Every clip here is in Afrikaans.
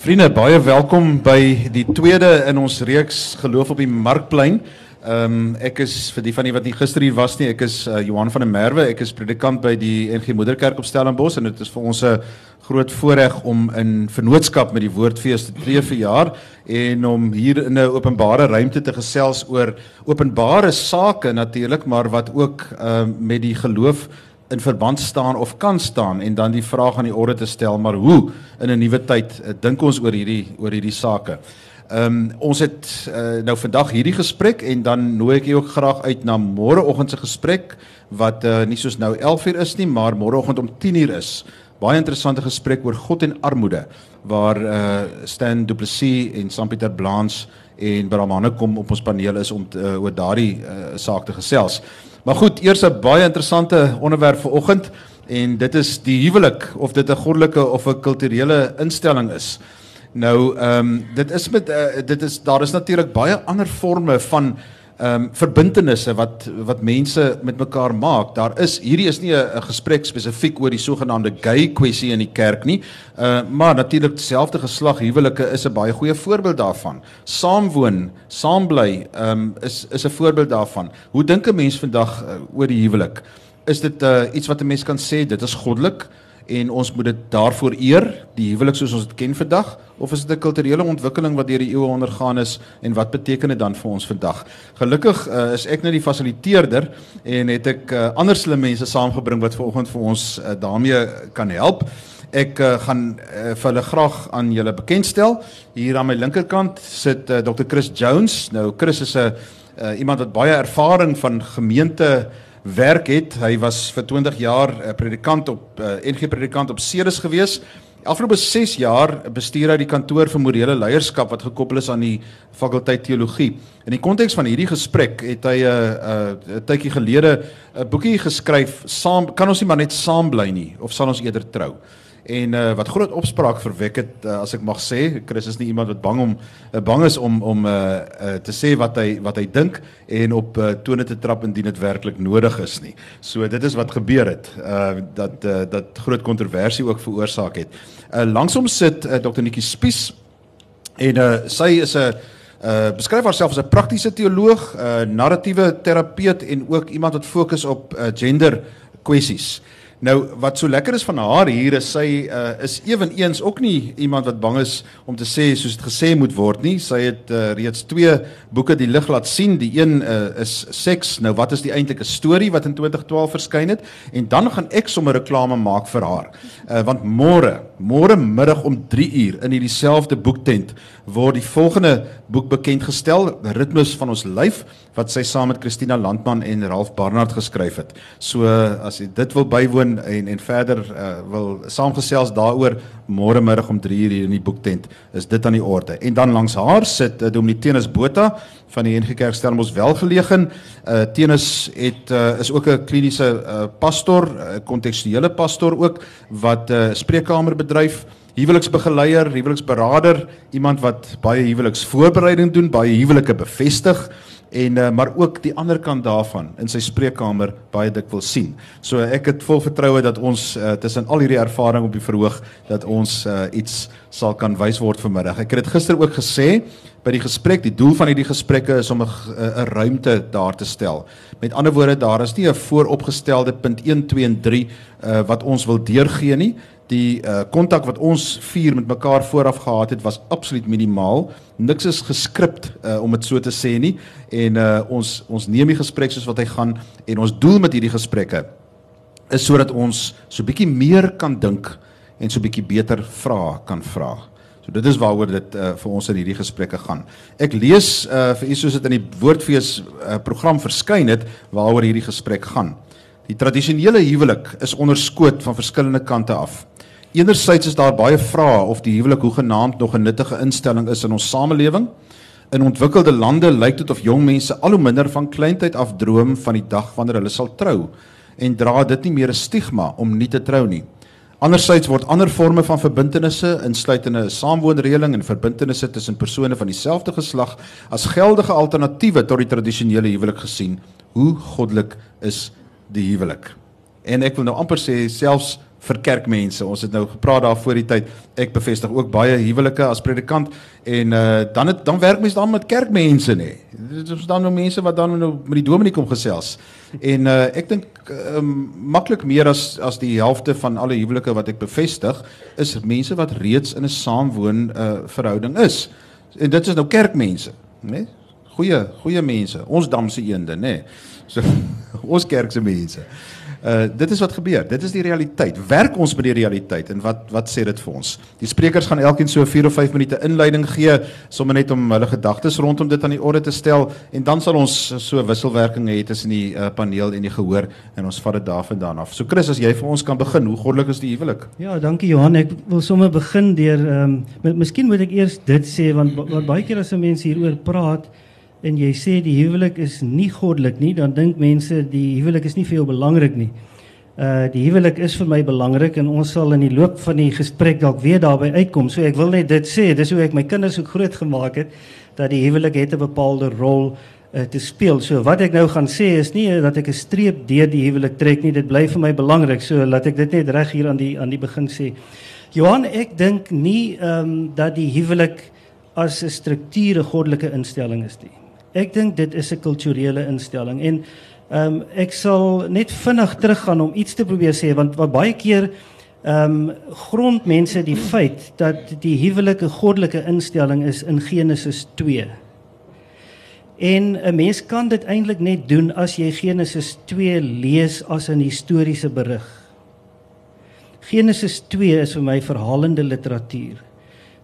Vriende, baie welkom by die tweede in ons reeks Geloof op die Markplein. Ehm um, ek is vir die van die wat nie gister hier was nie, ek is uh, Johan van der Merwe, ek is predikant by die NG Moederkerk op Stellenbosch en dit is vir ons 'n groot voorreg om in vennootskap met die Woordfees te tree vir jaar en om hier in 'n openbare ruimte te gesels oor openbare sake natuurlik, maar wat ook ehm uh, met die geloof in verband staan of kan staan en dan die vraag aan die orde te stel maar hoe in 'n nuwe tyd uh, dink ons oor hierdie oor hierdie sake. Ehm um, ons het uh, nou vandag hierdie gesprek en dan nooi ek jou ook graag uit na môreoggend se gesprek wat uh, nie soos nou 11:00 is nie maar môreoggend om 10:00 is. Baie interessante gesprek oor God en armoede waar uh, Stan Du Plessis en Sam Pieter Blans en Bramane kom op ons paneel is om te, uh, oor daardie uh, saak te gesels. Maar goed, eers 'n baie interessante onderwerp vir oggend en dit is die huwelik of dit 'n goddelike of 'n kulturele instelling is. Nou ehm um, dit is met uh, dit is daar is natuurlik baie ander forme van ehm um, verbintenisse wat wat mense met mekaar maak. Daar is hierdie is nie 'n gesprek spesifiek oor die sogenaamde gay kwessie in die kerk nie. Uh maar natuurlik dieselfde geslag huwelike is 'n baie goeie voorbeeld daarvan. Saamwoon, saambly ehm um, is is 'n voorbeeld daarvan. Hoe dink 'n mens vandag uh, oor die huwelik? Is dit uh iets wat 'n mens kan sê dit is goddelik? En ons moet dit daarvoor eer, die huwelik soos ons dit ken vandag, of is dit 'n kulturele ontwikkeling wat deur die eeue ondergaan is en wat beteken dit dan vir ons vandag? Gelukkig uh, is ek nou die fasiliteerder en het ek uh, ander slim mense saamgebring wat vanoggend vir ons uh, daarmee kan help. Ek uh, gaan uh, vir hulle graag aan julle bekendstel. Hier aan my linkerkant sit uh, Dr. Chris Jones. Nou Chris is 'n uh, iemand wat baie ervaring van gemeente werk het. Hy was vir 20 jaar 'n uh, predikant op uh, NG predikant op Ceres gewees. Afgelope 6 jaar bestuur hy die kantoor vir morele leierskap wat gekoppel is aan die fakulteit teologie. In die konteks van hierdie gesprek het hy 'n uh, 'n uh, tydjie gelede 'n boekie geskryf, saam kan ons nie maar net saam bly nie of sal ons eerder trou en uh, wat groot opspraak verwek het uh, as ek mag sê Chris is nie iemand wat bang om uh, bang is om om uh, uh, te sê wat hy wat hy dink en op uh, tone te trap indien dit werklik nodig is nie. So dit is wat gebeur het uh, dat uh, dat groot kontroversie ook veroorsaak het. Uh, langsom sit uh, Dr. Nikki Spies en uh, sy is 'n uh beskryf haarself as 'n praktiese teoloog, 'n uh, narratiewe terapeut en ook iemand wat fokus op uh, gender kwessies. Nou wat so lekker is van haar hier is sy uh, is ewenigs ook nie iemand wat bang is om te sê soos dit gesê moet word nie. Sy het uh, reeds twee boeke die lig laat sien. Die een uh, is Seks. Nou wat is die eintlike storie wat in 2012 verskyn het? En dan gaan ek sommer reklame maak vir haar. Uh, want môre, môre middag om 3 uur in hierdie selfde boektent word die volgende boek bekend gestel, Ritmes van ons lyf wat sy saam met Christina Landman en Ralph Barnard geskryf het. So as jy dit wil bywoon en en verder uh, wil saamgesels daaroor môre middag om 3 uur hier in die boektent, is dit aan die orde. En dan langs haar sit uh, Dominee Tenus Botha van die NG Kerk Stellenbosch welgelegen. Uh Tenus het uh, is ook 'n kliniese uh, pastor, 'n uh, kontekstuele pastor ook wat 'n uh, spreekkamer bedryf huweliksbegeleier, huweliksberader, iemand wat baie huweliksvoorbereiding doen, baie huwelike bevestig en uh, maar ook die ander kant daarvan in sy spreekkamer baie dik wil sien. So ek het vol vertroue dat ons uh, tussen al hierdie ervaring op die verhoog dat ons uh, iets sal kan wys word vanmiddag. Ek het dit gister ook gesê by die gesprek, die doel van hierdie gesprekke is om 'n 'n ruimte daar te stel. Met ander woorde, daar is nie 'n vooropgestelde punt 1 2 en 3 uh, wat ons wil deurgee nie die uh, kontak wat ons vier met mekaar vooraf gehad het was absoluut minimaal. Niks is geskript uh, om dit so te sê nie en uh, ons ons neem die gesprek soos wat hy gaan en ons doel met hierdie gesprekke is sodat ons so bietjie meer kan dink en so bietjie beter vra kan vra. So dit is waaroor dit uh, vir ons in hierdie gesprekke gaan. Ek lees uh, vir u soos dit in die Woordfees uh, program verskyn het waaroor hierdie gesprek gaan. Die tradisionele huwelik is onderskoot van verskillende kante af. Enerzijds is daar baie vrae of die huwelik hoegenaamd nog 'n nuttige instelling is in ons samelewing. In ontwikkelde lande lyk dit of jong mense al hoe minder van kleintyd af droom van die dag wanneer hulle sal trou en dra dit nie meer 'n stigma om nie te trou nie. Anderzijds word ander forme van verbintenisse, insluitende 'n saamwoonreëling en verbintenisse tussen persone van dieselfde geslag, as geldige alternatiewe tot die tradisionele huwelik gesien. Hoe goddelik is die huwelik? En ek wil nou amper sê selfs vir kerkmense. Ons het nou gepraat daar voor die tyd. Ek bevestig ook baie huwelike as predikant en uh dan het dan werk mense dan met kerkmense nê. Dit is dan nou mense wat dan nou met die dominee kom gesels. En uh ek dink um, maklik meer as as die helfte van alle huwelike wat ek bevestig is mense wat reeds in 'n saamwoon uh verhouding is. En dit is nou kerkmense, nê? Goeie goeie mense. Ons damse eende, nê. So ons kerk se mense. Uh dit is wat gebeur. Dit is die realiteit. Werk ons by die realiteit en wat wat sê dit vir ons? Die sprekers gaan elkeen so 4 of 5 minute inleiding gee, sommer net om hulle gedagtes rondom dit aan die orde te stel en dan sal ons so wisselwerking hê tussen die uh, paneel en die gehoor en ons vat dit daarvandaan af. So Chris, as jy vir ons kan begin, hoe goddelik is die huwelik? Ja, dankie Johan. Ek wil sommer begin deur ehm um, miskien moet ek eers dit sê want wat baie keer as mense hieroor praat en jy sê die huwelik is nie goddelik nie, dan dink mense die huwelik is nie vir jou belangrik nie. Uh die huwelik is vir my belangrik en ons sal in die loop van die gesprek dalk weer daarby uitkom. So ek wil net dit sê, dis hoe ek my kinders ook groot gemaak het dat die huwelik het 'n bepaalde rol uh, te speel. So wat ek nou gaan sê is nie dat ek 'n streep deur die huwelik trek nie, dit bly vir my belangrik. So laat ek dit net reg hier aan die aan die begin sê. Johan, ek dink nie ehm um, dat die huwelik as 'n strukture goddelike instelling is nie. Ek dink dit is 'n kulturele instelling en ehm um, ek sal net vinnig teruggaan om iets te probeer sê want wat baie keer ehm um, grondmense die feit dat die huwelike goddelike instelling is in Genesis 2. En 'n mens kan dit eintlik net doen as jy Genesis 2 lees as 'n historiese berig. Genesis 2 is vir my verhalende literatuur.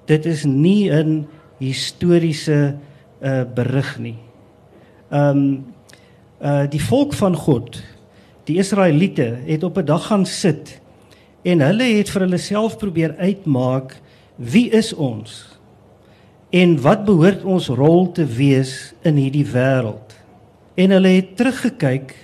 Dit is nie 'n historiese uh berig nie. Um uh die volk van God, die Israeliete het op 'n dag gaan sit en hulle het vir hulle self probeer uitmaak wie is ons? En wat behoort ons rol te wees in hierdie wêreld? En hulle het teruggekyk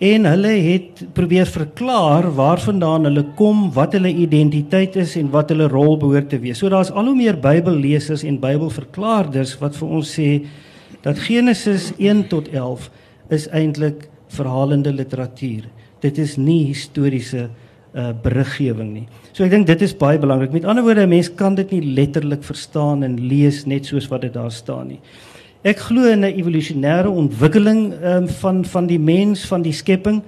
en hulle het probeer verklaar waarvandaan hulle kom, wat hulle identiteit is en wat hulle rol behoort te wees. So daar's al hoe meer Bybellesers en Bybelverklaarders wat vir ons sê dat Genesis 1 tot 11 is eintlik verhalende literatuur. Dit is nie historiese uh beriggewing nie. So ek dink dit is baie belangrik. Met ander woorde, 'n mens kan dit nie letterlik verstaan en lees net soos wat dit daar staan nie. Ek glo in 'n evolusionêre ontwikkeling um, van van die mens, van die skepping.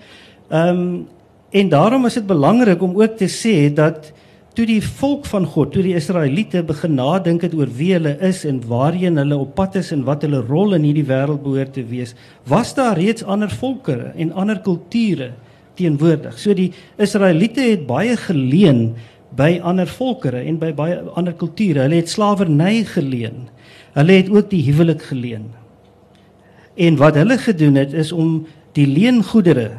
Ehm um, en daarom is dit belangrik om ook te sê dat toe die volk van God, toe die Israeliete begin nadink het oor wie hulle is en waarheen hulle op pad is en wat hulle rol in hierdie wêreld behoort te wees, was daar reeds ander volkere en ander kulture teenwoordig. So die Israeliete het baie geleen by ander volkere en by baie ander kulture. Hulle het slawerny geleen. Hulle het ook die huwelik geleen. En wat hulle gedoen het is om die leengoedere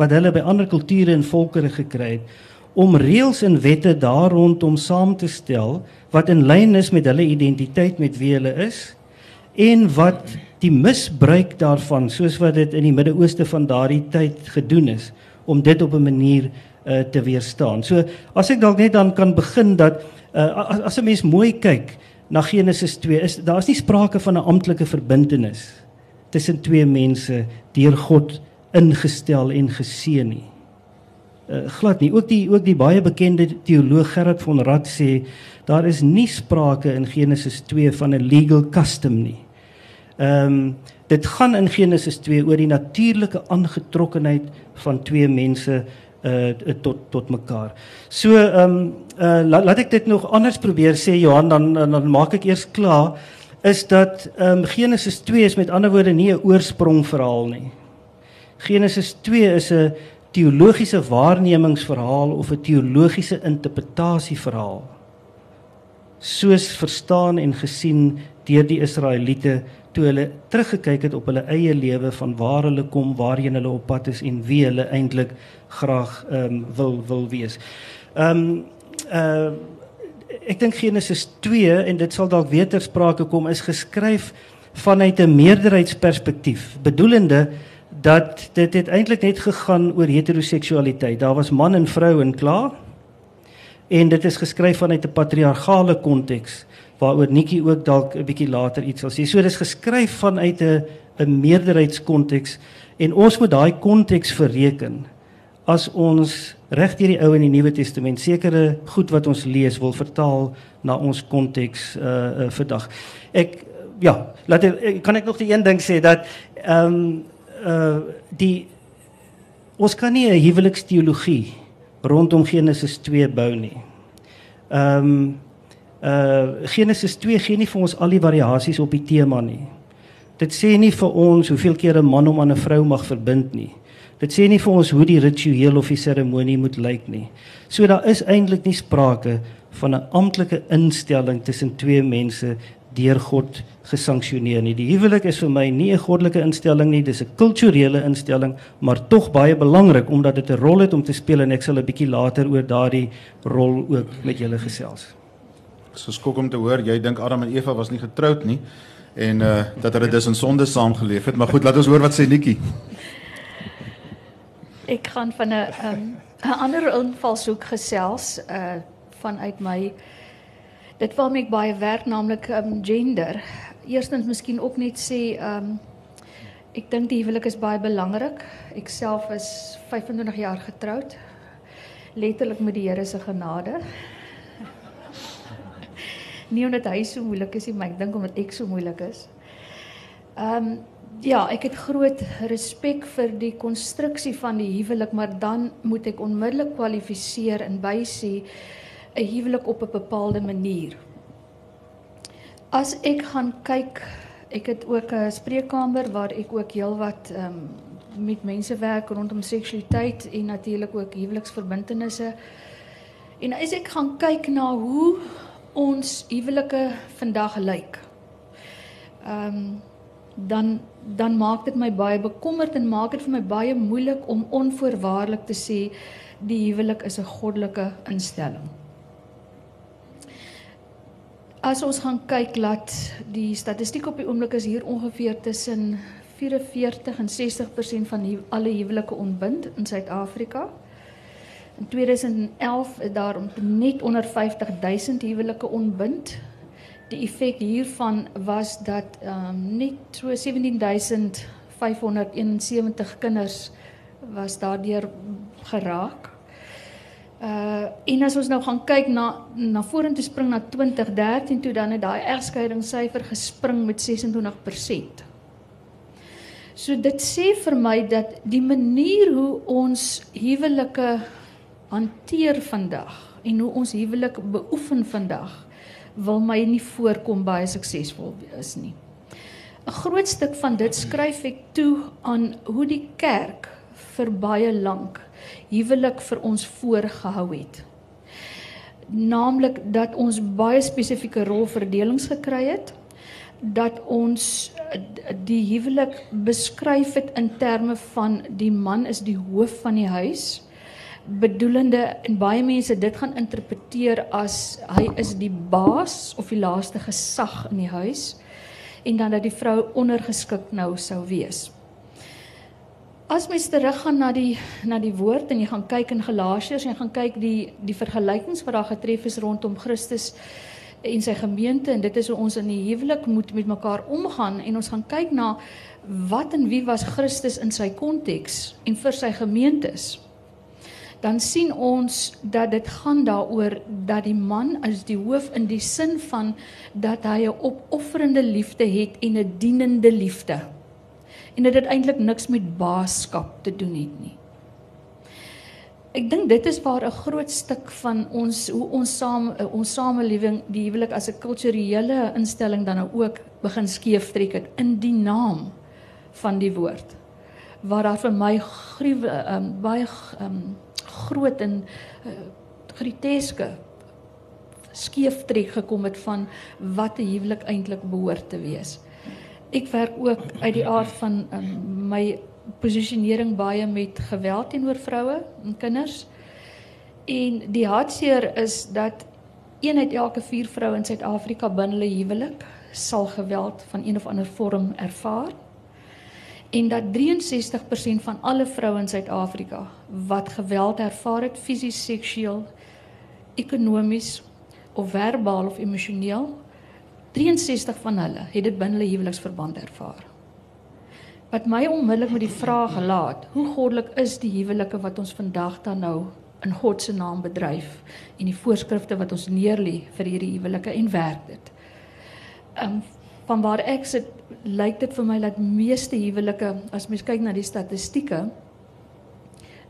wat hulle by ander kulture en volkere gekry het om reëls en wette daar rondom saam te stel wat in lyn is met hulle identiteit met wie hulle is en wat die misbruik daarvan soos wat dit in die Midde-Ooste van daardie tyd gedoen is om dit op 'n manier uh, te weerstaan. So as ek dalk net dan kan begin dat uh, as, 'n mens mooi kyk na Genesis 2 is daar's nie sprake van 'n amptelike verbintenis tussen twee mense deur God ingestel en geseën nie. Uh, glad nie. Ook die ook die baie bekende teoloog Gerard von Rad sê daar is nie sprake in Genesis 2 van 'n legal custom nie. Ehm um, dit gaan in Genesis 2 oor die natuurlike aangetrokkenheid van twee mense uh tot tot mekaar. So ehm um, uh laat, laat ek dit nog anders probeer sê Johan dan dan maak ek eers klaar is dat ehm um, Genesis 2 is met ander woorde nie 'n oorsprong verhaal nie. Genesis 2 is 'n teologiese waarnemingsverhaal of 'n teologiese interpretasie verhaal. Soos verstaan en gesien deur die Israeliete toe hulle teruggekyk het op hulle eie lewe van waar hulle kom, waarheen hulle op pad is en wie hulle eintlik graag ehm um, wil wil wees. Ehm um, uh ek dink Genesis 2 en dit sal dalk weer ter sprake kom is geskryf vanuit 'n meerderheidsperspektief, bedoelende dat dit het eintlik net gegaan oor heteroseksualiteit. Daar was man en vrou en klaar. En dit is geskryf vanuit 'n patriargale konteks waaroor Nikki ook dalk 'n bietjie later iets sal sê. So dis geskryf vanuit 'n 'n meerderheidskonteks en ons moet daai konteks verreken as ons reg deur die Ou en die Nuwe Testament sekere goed wat ons lees wil vertaal na ons konteks uh, uh vandag. Ek ja, laat ek kan ek nog die een ding sê dat ehm um, uh die ons kan nie 'n huweliksteologie rondom Genesis 2 bou nie. Ehm um, uh Genesis 2 gee nie vir ons al die variasies op die tema nie. Dit sê nie vir ons hoeveel keer 'n man hom aan 'n vrou mag verbind nie. Dit sê nie vir ons hoe die ritueel of die seremonie moet lyk nie. So daar is eintlik nie sprake van 'n amptelike instelling tussen twee mense deur God gesanksioneer nie. Die huwelik is vir my nie 'n goddelike instelling nie, dis 'n kulturele instelling, maar tog baie belangrik omdat dit 'n rol het om te speel en ek sal 'n bietjie later oor daardie rol ook met julle gesels. So skok om te hoor jy dink Adam en Eva was nie getroud nie en uh dat hulle dus in sonde saamgeleef het, maar goed, laat ons hoor wat sê Nikki. Ek gaan van 'n 'n um, ander invalshoek gesels uh vanuit my dit waarmee ek baie werk naamlik um, gender. Eerstens miskien ook net sê um ek dink die huwelik is baie belangrik. Ek self is 25 jaar getroud. Letterlik met die Here se genade. Nie omdat hy so moeilik is nie, maar ek dink omdat ek so moeilik is. Um ja, ek het groot respek vir die konstruksie van die huwelik, maar dan moet ek onmiddellik kwalifiseer en bysê 'n huwelik op 'n bepaalde manier. As ek gaan kyk, ek het ook 'n spreekkamer waar ek ook heelwat ehm um, met mense werk rondom seksualiteit en natuurlik ook huweliksverbintenisse. En as ek gaan kyk na hoe ons huwelike vandag lyk. Ehm um, dan dan maak dit my baie bekommerd en maak dit vir my baie moeilik om onvoorwaardelik te sê die huwelik is 'n goddelike instelling. As ons gaan kyk dat die statistiek op die oomblik is hier ongeveer tussen 44 en 60% van die, alle huwelike ontbind in Suid-Afrika. In 2011 is daar net onder 50000 huwelike ontbind. Die effek hiervan was dat ehm um, net so 17571 kinders was daardeur geraak. Uh en as ons nou gaan kyk na na vorentoe spring na 2013 toe dan het daai egskeidingssyfer gespring met 26%. So dit sê vir my dat die manier hoe ons huwelike hanteer vandag en hoe ons huwelik beoefen vandag wil my nie voorkom baie suksesvol is nie. 'n Groot stuk van dit skryf ek toe aan hoe die kerk vir baie lank huwelik vir ons voorgehou het. Naamlik dat ons baie spesifieke rolverdelings gekry het dat ons die huwelik beskryf het in terme van die man is die hoof van die huis bedoelende en baie mense dit gaan interpreteer as hy is die baas of die laaste gesag in die huis en dan dat die vrou ondergeskik nou sou wees. As mens teruggaan na die na die woord en jy gaan kyk in Galasiërs en jy gaan kyk die die vergelykings wat daar getref is rondom Christus en sy gemeente en dit is hoe ons in die huwelik moet met mekaar omgaan en ons gaan kyk na wat en wie was Christus in sy konteks en vir sy gemeentes. Dan sien ons dat dit gaan daaroor dat die man as die hoof in die sin van dat hy 'n opofferende liefde het en 'n dienende liefde en dit het eintlik niks met baaskap te doen het nie. Ek dink dit is waar 'n groot stuk van ons hoe ons saam ons samelewing die huwelik as 'n kulturele instelling dan nou ook begin skeef trek het in die naam van die woord. Waar daar vir my gruwe um, baie um, groot en uh, griteske skeef trek gekom het van wat 'n huwelik eintlik behoort te wees ek werk ook uit die aard van um, my posisionering baie met geweld teenoor vroue en kinders. En die hartseer is dat een uit elke 4 vroue in Suid-Afrika binne hulle huwelik sal geweld van een of ander vorm ervaar. En dat 63% van alle vroue in Suid-Afrika wat geweld ervaar het, fisies, seksueel, ekonomies of verbaal of emosioneel, 63 van hulle het dit binne hulle huweliksverband ervaar. wat my onmiddellik met die vraag laat, hoe goddelik is die huwelike wat ons vandag dan nou in God se naam bedryf en die voorskrifte wat ons neerlê vir hierdie huwelike en werk dit. Ehm um, van waar ek sit, lyk dit vir my dat meeste huwelike as mens kyk na die statistieke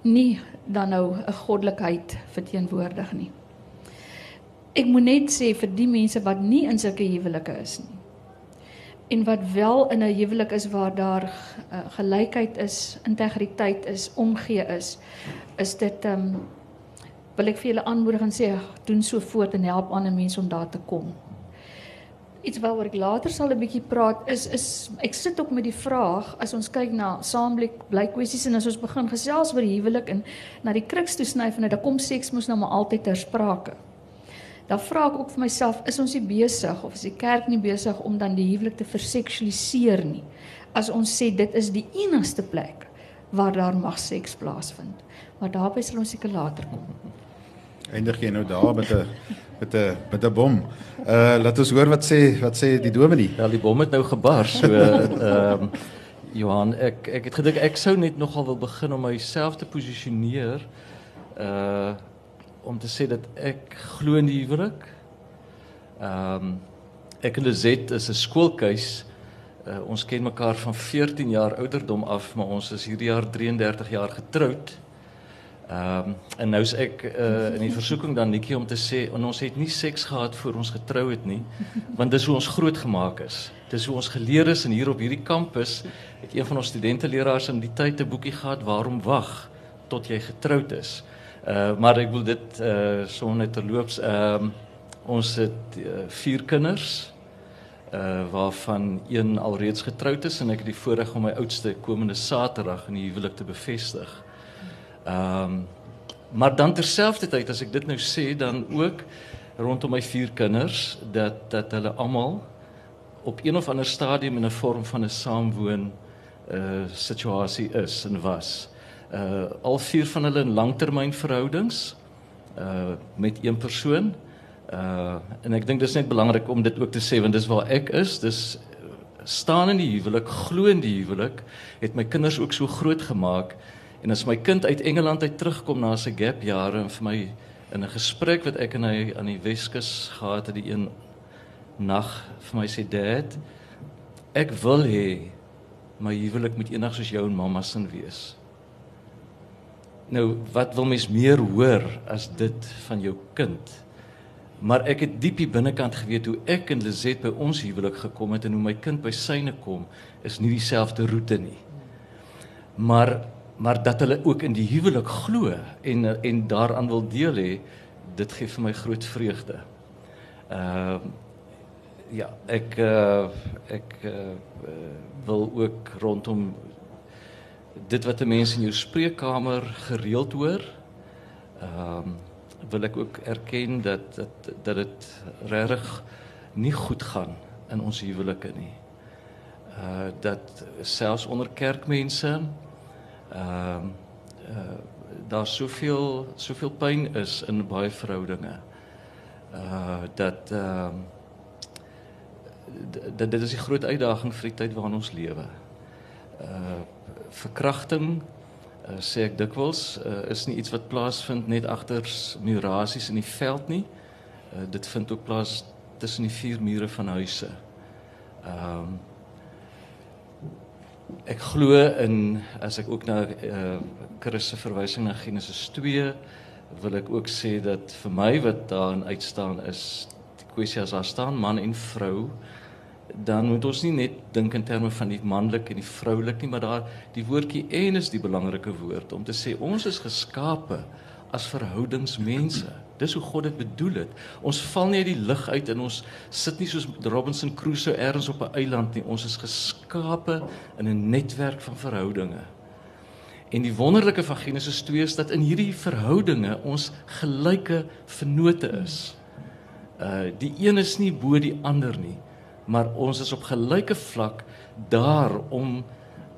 nie dan nou 'n goddelikheid verteenwoordig nie. Ek moet net sê vir die mense wat nie in sulke huwelike is nie en wat wel in 'n huwelik is waar daar uh, gelykheid is, integriteit is, omgee is, is dit ehm um, wil ek vir julle aanmoedig en sê doen so voort en help ander mense om daar te kom. Iets waaroor ek later sal 'n bietjie praat is is ek sit ook met die vraag as ons kyk na saamblik bly kwessies en as ons begin gesels oor huwelik en na die kruks toe sny van dit, dan kom seks mos nou maar altyd ter sprake dan vra ek ook vir myself, is ons nie besig of is die kerk nie besig om dan die huwelik te verseksualiseer nie? As ons sê dit is die enigste plek waar daar mag seks plaasvind. Maar daarby sal ons seker later kom. Eindig jy nou daar met 'n met 'n met 'n bom. Uh laat ons hoor wat sê wat sê die dominee. Wel die bom het nou gebars. So ehm uh, Johan, ek ek het gedink ek sou net nogal wil begin om myself te posisioneer uh om te sê dat ek glo in die huwelik. Ehm um, ek en Lizet is 'n skoolkeus. Uh, ons ken mekaar van 14 jaar ouderdom af, maar ons is hierdie jaar 33 jaar getroud. Ehm um, en nou is ek uh, in die versoeking dan netjie om te sê ons het nie seks gehad voor ons getrou het nie, want dis hoe ons groot gemaak is. Dis hoe ons geleer is en hier op hierdie kampus het een van ons studenteleraars in die tyd 'n boekie gehad waarom wag tot jy getroud is. Uh maar ek wil dit uh sommer net terloops ehm uh, ons het uh, vier kinders uh waarvan een alreeds getroud is en ek het die voorreg om my oudste komende Saterdag in die huwelik te bevestig. Ehm um, maar dan terselfdertyd as ek dit nou sê dan ook rondom my vier kinders dat dat hulle almal op een of ander stadium in 'n vorm van 'n saamwoon uh situasie is en was uh al vier van hulle in langtermynverhoudings uh met een persoon. Uh en ek dink dis net belangrik om dit ook te sê want dis waar ek is. Dis staan in die huwelik, glo in die huwelik, het my kinders ook so groot gemaak. En as my kind uit Engeland uit terugkom na sy gap jare en vir my in 'n gesprek wat ek en hy aan die Weskus gehad het die een nag vir my sê dad ek wil hê my huwelik moet eendag soos jou en mamma se wees. Nou, wat wil mens meer hoor as dit van jou kind? Maar ek het diep hier binnekant geweet hoe ek en Lizet by ons huwelik gekom het en hoe my kind by syne kom, is nie dieselfde roete nie. Maar maar dat hulle ook in die huwelik glo en en daaraan wil deel hê, dit gee vir my groot vreugde. Ehm uh, ja, ek uh, ek uh, wil ook rondom dit wat 'n mens in jou spreekkamer gereeld hoor. Ehm um, wil ek ook erken dat dat dat dit regtig nie goed gaan in ons huwelike nie. Uh dat selfs onder kerkmense ehm uh, uh daar soveel soveel pyn is in baie verhoudinge. Uh dat ehm uh, dat dit is 'n groot uitdaging vir die tyd waarin ons lewe. Uh verkrachting uh, sê ek dikwels uh, is nie iets wat plaasvind net agter murasies in die veld nie. Uh, dit vind ook plaas tussen die vier mure van huise. Ehm um, ek glo in as ek ook na uh, Chris se verwysing na Genesis 2 wil ek ook sê dat vir my wat daarin uitstaan is die kwessie as daar staan man en vrou dan moet ons nie net dink in terme van die manlik en die vroulik nie, maar daar die woordjie en is die belangrike woord om te sê ons is geskape as verhoudingsmense. Dis hoe God dit bedoel het. Ons val nie uit die lug uit en ons sit nie soos Robinson Crusoe ergens op 'n eiland nie. Ons is geskape in 'n netwerk van verhoudinge. En die wonderlike van Genesis 2 is dat in hierdie verhoudinge ons gelyke vennote is. Uh die een is nie bo die ander nie maar ons is op gelyke vlak daar om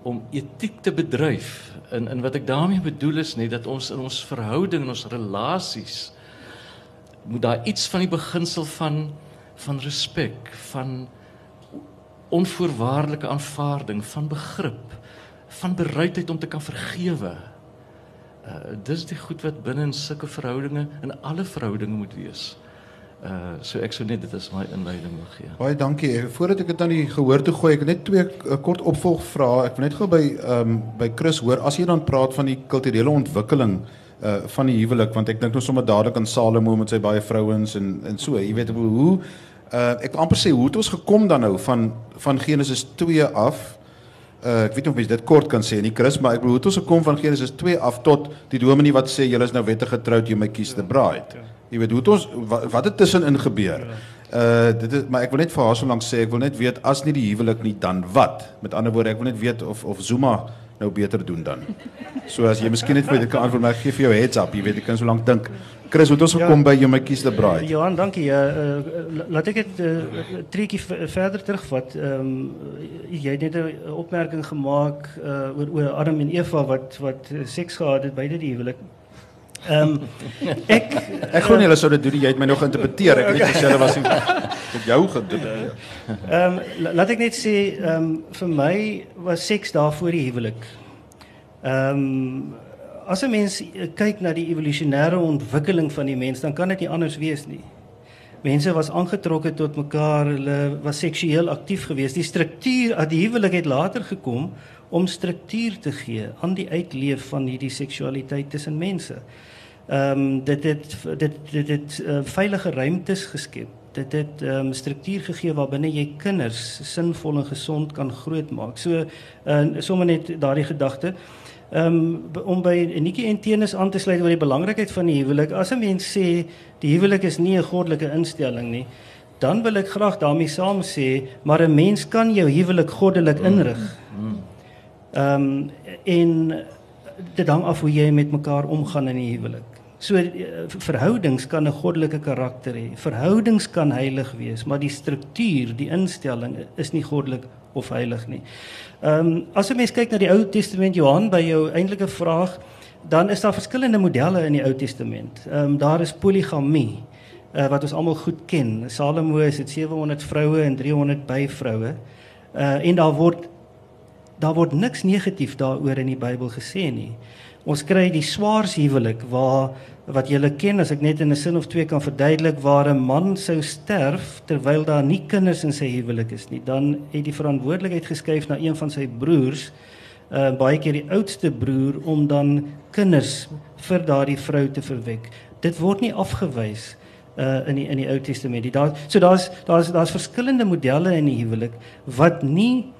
om etiek te bedryf. En en wat ek daarmee bedoel is net dat ons in ons verhouding en ons relasies moet daar iets van die beginsel van van respek, van onvoorwaardelike aanvaarding, van begrip, van bereidheid om te kan vergewe. Uh dis die goed wat binne in sulke verhoudinge in alle verhoudinge moet wees. Uh so ek sou net dit as my inleiding wil gee. Baie dankie. Voordat ek dit aan die gehoor toe gooi, ek net twee uh, kort opvolgvrae. Ek wil net gou by ehm um, by Chris hoor as jy dan praat van die kulturele ontwikkeling uh van die huwelik want ek dink nou sommer dadelik aan Salomo met sy baie vrouens en en so. Jy weet hoe uh ek wil amper sê hoe het ons gekom dan nou van van Genesis 2 af? Uh ek weet nie of mens dit kort kan sê nie Chris, maar ek bedoel hoe het ons gekom van Genesis 2 af tot die dominee wat sê julle is nou wettig getroud, jy my kies the bride. Ja. Jy weet hoe het ons wat, wat het tussenin gebeur? Uh dit is maar ek wil net vir haar so lank sê ek wil net weet as nie die huwelik nie dan wat? Met ander woorde ek wil net weet of of Zuma nou beter doen dan. So as jy miskien net vir dit kan antwoord maar gee vir jou heads up, jy weet ek kan so lank dink. Chris, hoe het ons ja. gekom ja, by jou my kies the bride? Johan, dankie. Ja, uh, laat ek dit 'n uh, treetjie verder terugvat. Ehm um, jy het net 'n opmerking gemaak uh, oor oor Adam en Eva wat wat seks gehad het by die huwelik. Ehm um, ek ek glo nie hulle sou dit doen jy het my nog geïnterpreteer ek net gesê hulle was met jou gedoen. Ehm um, laat ek net sê ehm um, vir my was seks daar voor die huwelik. Ehm um, as 'n mens kyk na die evolusionêre ontwikkeling van die mens dan kan dit nie anders wees nie. Mense was aangetrokke tot mekaar, hulle was seksueel aktief geweest. Die struktuur, die huwelik het later gekom om struktuur te gee aan die uitleef van hierdie seksualiteit tussen mense. Ehm um, dit het dit dit het uh, veilige ruimtes geskep. Dit het ehm um, struktuur gegee waarbinne jy kinders sinvol en gesond kan grootmaak. So uh, sommer net daardie gedagte. Ehm um, om by Nikki en Tenus aan te sluit oor die belangrikheid van die huwelik. As 'n mens sê die huwelik is nie 'n goddelike instelling nie, dan wil ek graag daarmee saam sê, maar 'n mens kan jou huwelik goddelik inrig. Ehm um, en dit hang af hoe jy met mekaar omgaan in die huwelik. So eh, verhoudings kan 'n goddelike karakter hê. Verhoudings kan heilig wees, maar die struktuur, die instelling is nie goddelik of heilig nie. Ehm um, as 'n mens kyk na die Ou Testament Johan by jou eintlike vraag, dan is daar verskillende modelle in die Ou Testament. Ehm um, daar is poligamie uh, wat ons almal goed ken. Salomo het 700 vroue en 300 byvroue. Uh en daar word daar word niks negatief daaroor in die Bybel gesê nie. Ons kry die swaars huwelik waar wat julle ken as ek net in 'n sin of twee kan verduidelik waar 'n man sou sterf terwyl daar nie kinders in sy huwelik is nie, dan het die verantwoordelikheid geskuif na een van sy broers, uh baie keer die oudste broer om dan kinders vir daardie vrou te verwek. Dit word nie afgewys uh in die in die Ou Testament. Daar so daar's daar's daar's verskillende modelle in die huwelik wat nie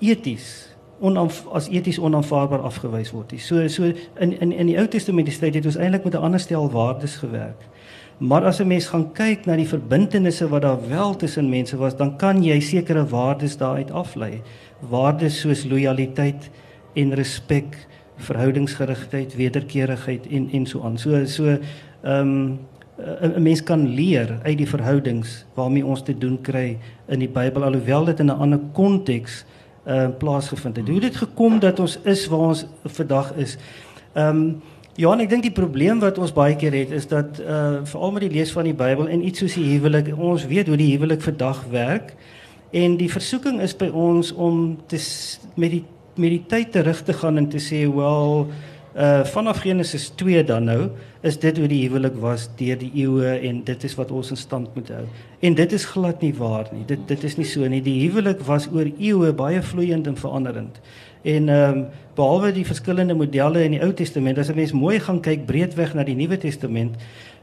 eties onaanv as eties onaanvaarbaar afgewys word. So so in in in die Ou Testamentiese tyd het ons eintlik met 'n ander stel waardes gewerk. Maar as 'n mens gaan kyk na die verbintenisse wat daar wel tussen mense was, dan kan jy sekere waardes daaruit aflei. Waardes soos lojaliteit en respek, verhoudingsgerigtheid, wederkerigheid en en so aan. So so ehm um, 'n mens kan leer uit die verhoudings waarmee ons te doen kry in die Bybel alhoewel dit in 'n ander konteks uh, plaasgevind het. Hoe het dit gekom dat ons is waar ons vandag is? Ehm um, Johan, ek dink die probleem wat ons baie keer het is dat uh veral met die lees van die Bybel en iets soos die huwelik, ons weet hoe die huwelik vandag werk en die versoeking is by ons om te met die met die tyd terug te gaan en te sê, "Wel, uh vanaf Genesis 2 dan nou is dit hoe die huwelik was deur die eeue en dit is wat ons in stand moet hou. En dit is glad nie waar nie. Dit dit is nie so nie. Die huwelik was oor eeue baie vloeiend en veranderend. En ehm um, behalwe die verskillende modelle in die Ou Testament, as 'n mens mooi gaan kyk breedweg na die Nuwe Testament,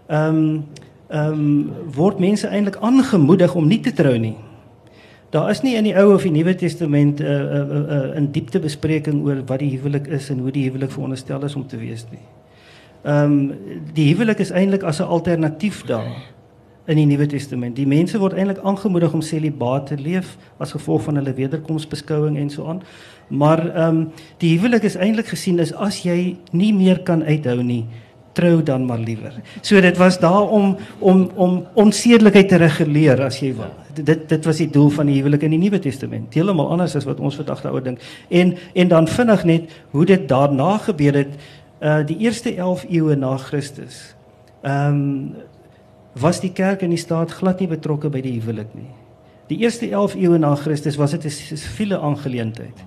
ehm um, ehm um, word mense eintlik aangemoedig om nie te trou nie. Daar is nie in die Ou of die Nuwe Testament 'n uh, 'n uh, 'n uh, 'n uh, diepte bespreking oor wat die huwelik is en hoe die huwelik veronderstel is om te wees nie. Ehm um, die huwelik is eintlik as 'n alternatief daar in die Nuwe Testament. Die mense word eintlik aangemoedig om celibaat te leef as gevolg van hulle wederkomsbeskouing en so aan. Maar ehm um, die huwelik is eintlik gesien as as jy nie meer kan uithou nie, trou dan maar liewer. So dit was daar om om om onsedelikheid te reguleer as jy wil. Dit dit was die doel van die huwelik in die Nuwe Testament. Heeltemal anders as wat ons vandag daaroor dink. En en dan vinnig net hoe dit daarna gebeur het uh die eerste 11 eeue na Christus. Ehm um, was die kerk in die staat glad nie betrokke by die huwelik nie. Die eerste 11 eeue na Christus was dit 'n siviele aangeleentheid.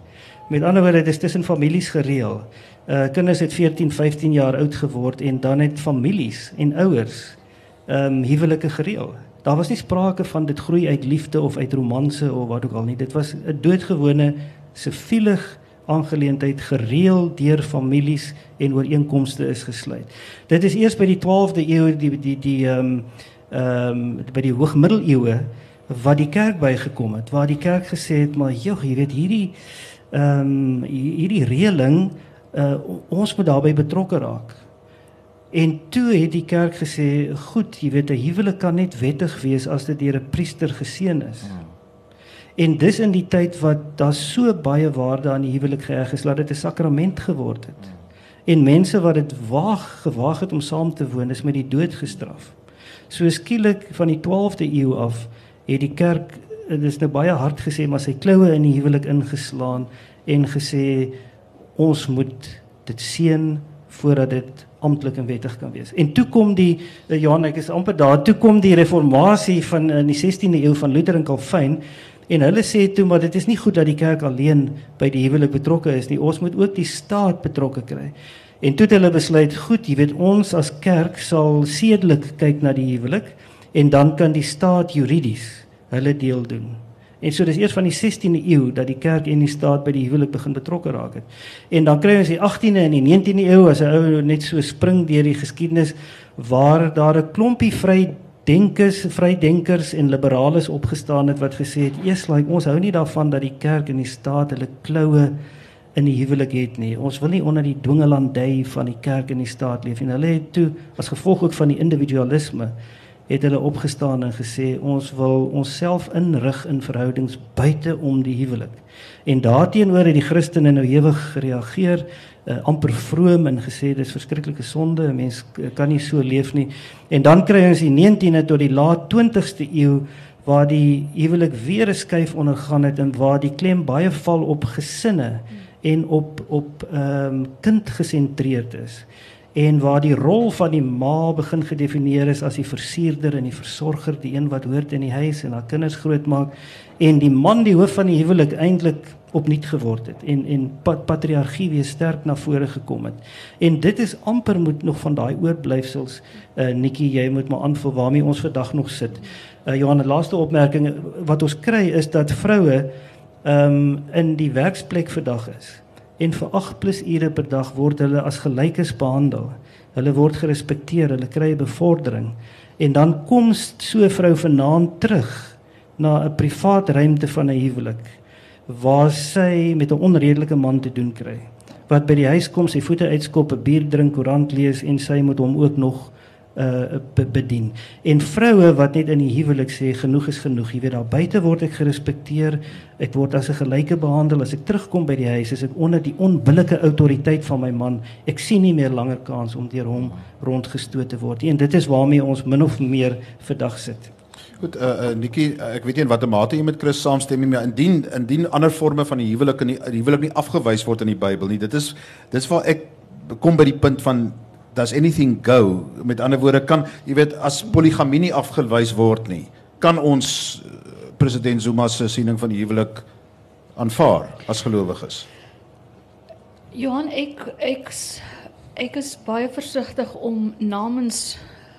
Met ander woorde, dit is tussen families gereël. Uh kinders het 14, 15 jaar oud geword en dan het families en ouers ehm um, huwelike gereël. Daar was nie sprake van dit groei uit liefde of uit romanse of wat ook al nie. Dit was 'n doodgewone siviele aangeleentheid gereël deur families en ooreenkomste is gesluit. Dit is eers by die 12de eeu die die die ehm um, ehm um, by die hoogmiddeleeue wat die kerk bygekom het waar die kerk gesê het maar jog jy weet hierdie ehm um, hierdie reëling uh, ons moet daarbey betrokke raak. En toe het die kerk gesê, goed, jy weet 'n huwelik kan net wettig wees as dit deur 'n priester geseën is. Ja. En dis in die tyd wat daar so baie waarde aan die huwelik geheg is, laat dit 'n sakrament geword het. Ja. En mense wat dit waag gewaag het om saam te woon, is met die dood gestraf. So skielik van die 12de eeu af het die kerk dit is nou baie hard gesê maar sy kloue in die huwelik ingeslaan en gesê ons moet dit seën voordat dit amptelik en wettig kan wees. En toe kom die Johan ek is amper daar, toe kom die reformatie van in die 16de eeu van Luther en Calvin en hulle sê toe maar dit is nie goed dat die kerk alleen by die huwelik betrokke is nie. Ons moet ook die staat betrokke kry. En toe het hulle besluit, goed, jy weet ons as kerk sal sedelik kyk na die huwelik en dan kan die staat juridies hulle deel doen. En so dis eers van die 16de eeu dat die kerk en die staat by die huwelik begin betrokke raak het. En dan kry ons die 18de en die 19de eeu as 'n ou net so spring deur die geskiedenis waar daar 'n klompie vrydenkers, vrydenkers en liberales opgestaan het wat gesê het: "Eers like ons hou nie daarvan dat die kerk en die staat hulle kloue in die huwelik het nie. Ons wil nie onder die dwingelandy van die kerk en die staat leef nie." Hulle het toe as gevolg ook van die individualisme het hulle opgestaan en gesê ons wil onsself inrig in verhoudings buite om die huwelik. En daarteenoor het die Christene nou ewig gereageer, uh, amper vroom en gesê dis verskriklike sonde, 'n mens kan nie so leef nie. En dan kry ons die 19de tot die laat 20ste eeu waar die huwelik weer 'n skuif ondergaan het en waar die klem baie val op gesinne en op op ehm um, kind gesentreerd is en waar die rol van die ma begin gedefinieer is as die versierder en die versorger, die een wat hoort in die huis en haar kinders grootmaak en die man die hoof van die huwelik eintlik opnuut geword het en en pat, patriargie weer sterk na vore gekom het. En dit is amper moet nog van daai oorblyfsels uh Nikki jy moet maar aanvul waarmee ons vandag nog sit. Uh Johan, laaste opmerking wat ons kry is dat vroue ehm um, in die werksplek vandag is en vir 8 plus ure per dag word hulle as gelykes behandel. Hulle word gerespekteer, hulle kry bevordering en dan kom so 'n vrou vanaand terug na 'n privaat ruimte van 'n huwelik waar sy met 'n onredelike man te doen kry. Wat by die huis kom, sy voete uitskop, 'n bier drink, koerant lees en sy moet hom ook nog uh bedien. En vroue wat net in die huwelik sê genoeg is genoeg. Jy weet daar buite word ek gerespekteer. Ek word as 'n gelyke behandel. As ek terugkom by die huis, is ek onder die onbillike autoriteit van my man. Ek sien nie meer langer kans om deur hom rondgestoot te word nie. En dit is waarmee ons min of meer vandag sit. Goed, uh, uh Nikki, uh, ek weet nie in watter mate jy met Chris saamstem nie, maar indien indien ander forme van die huwelik in die, die huwelik nie afgewys word in die Bybel nie. Dit is dis waar ek kom by die punt van does anything go? Met ander woorde kan jy weet as poligamie nie afgewys word nie kan ons eh, president Zuma se siening van die huwelik aanvaar as gelowiges? Johan ek ek ek is baie versigtig om namens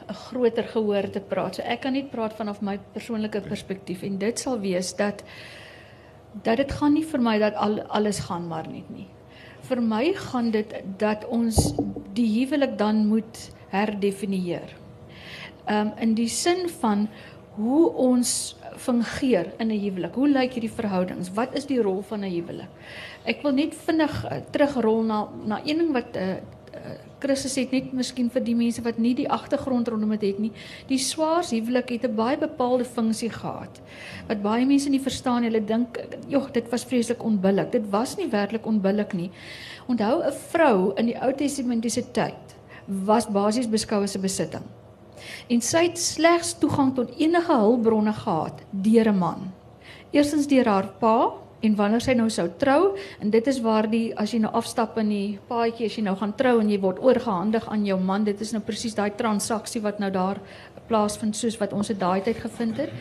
'n groter gehoor te praat. So ek kan nie praat vanaf my persoonlike perspektief en dit sal wees dat dat dit gaan nie vir my dat al alles gaan maar net nie. Vir my gaan dit dat ons die huwelik dan moet herdefinieer. Ehm um, in die sin van hoe ons fungeer in 'n huwelik. Hoe lyk hierdie verhoudings? Wat is die rol van 'n huwelik? Ek wil net vinnig uh, terugrol na na een ding wat 'n uh, Christus het net miskien vir die mense wat nie die agtergrond rondom dit het nie. Die swaars huwelik het 'n baie bepaalde funksie gehad. Wat baie mense nie verstaan, hulle dink, "Jog, dit was vreeslik onbillik." Dit was nie werklik onbillik nie. Onthou 'n vrou in die Ou Testamentiese tyd was basies beskou as 'n besitting. En sy het slegs toegang tot enige hulpbronne gehad deur 'n man. Eerstens deur haar pa, en wanneer sy nou sou trou en dit is waar die as jy nou afstap in die paadjie as jy nou gaan trou en jy word oorgehandig aan jou man dit is nou presies daai transaksie wat nou daar plaasvind soos wat ons dit daai tyd gevind het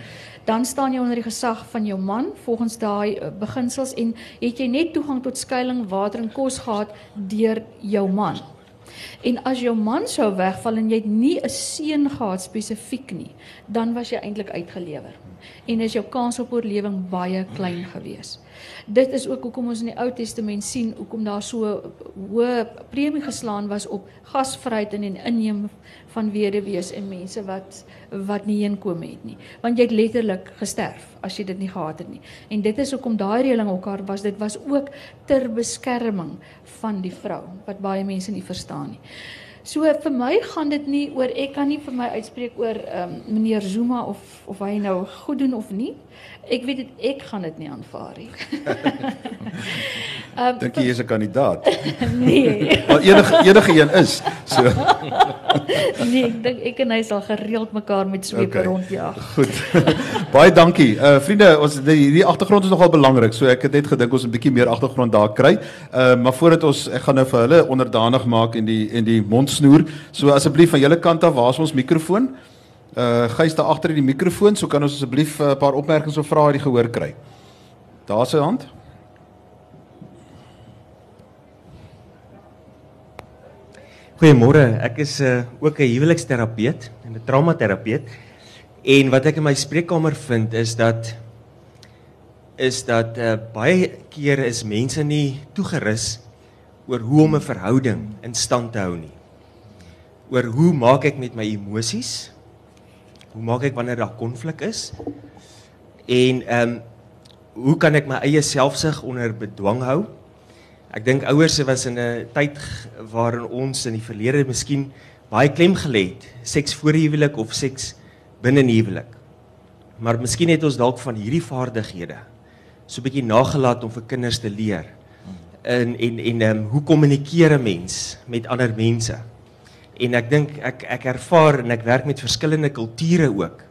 dan staan jy onder die gesag van jou man volgens daai uh, beginsels en het jy net toegang tot skuilings, water en kos gehad deur jou man. En as jou man sou wegval en jy het nie 'n seun gehad spesifiek nie, dan was jy eintlik uitgelewer. En is jou kans op oorlewing baie klein geweest. Dit is ook hoekom ons in die Ou Testament sien hoekom daar so hoë premie geslaan was op gasvryheid en die inneem van weduwees en mense wat wat nie inkom het nie. Want jy het letterlik gesterf as jy dit nie gehad het nie. En dit is hoekom daai reëling ook daar was. Dit was ook ter beskerming van die vrou wat baie mense nie verstaan nie. So vir my gaan dit nie oor ek kan nie vir my uitspreek oor ehm um, meneer Zuma of of hy nou goed doen of nie. Ek weet dit ek gaan dit nie aanvaar nie. Ehm um, Dink jy is 'n kandidaat? nee. Maar enige enige een is. So. nee, ek dink ek en hy sal gereeld mekaar met swepe okay. rondjaag. Goed. Baie dankie. Uh vriende, ons hierdie agtergrond is nogal belangrik. So ek het net gedink ons 'n bietjie meer agtergrond daar kry. Uh maar voordat ons ek gaan nou vir hulle onderdanig maak en die en die mondsnoer. So asseblief van julle kant af, waar is ons mikrofoon? Uh gys daar agter die mikrofoon, so kan ons asseblief 'n uh, paar opmerkings of vrae uit die gehoor kry. Daar's 'n hand. Goeiemôre, ek is uh, ook 'n huweliksterapeut en 'n traumaterapeut. En wat ek in my spreekkamer vind is dat is dat uh, baie kere is mense nie toegerus oor hoe om 'n verhouding in stand te hou nie. Oor hoe maak ek met my emosies? Hoe maak ek wanneer daar konflik is? En ehm um, hoe kan ek my eie selfsug onder bedwang hou? Ek dink ouers was in 'n tyd waarin ons in die verlede miskien baie klem gelê het, seks voor huwelik of seks binne huwelik. Maar miskien het ons dalk van hierdie vaardighede so 'n bietjie nagelaat om vir kinders te leer. En en en ehm um, hoe kommunikeer 'n mens met ander mense? En ek dink ek ek ervaar en ek werk met verskillende kulture ook.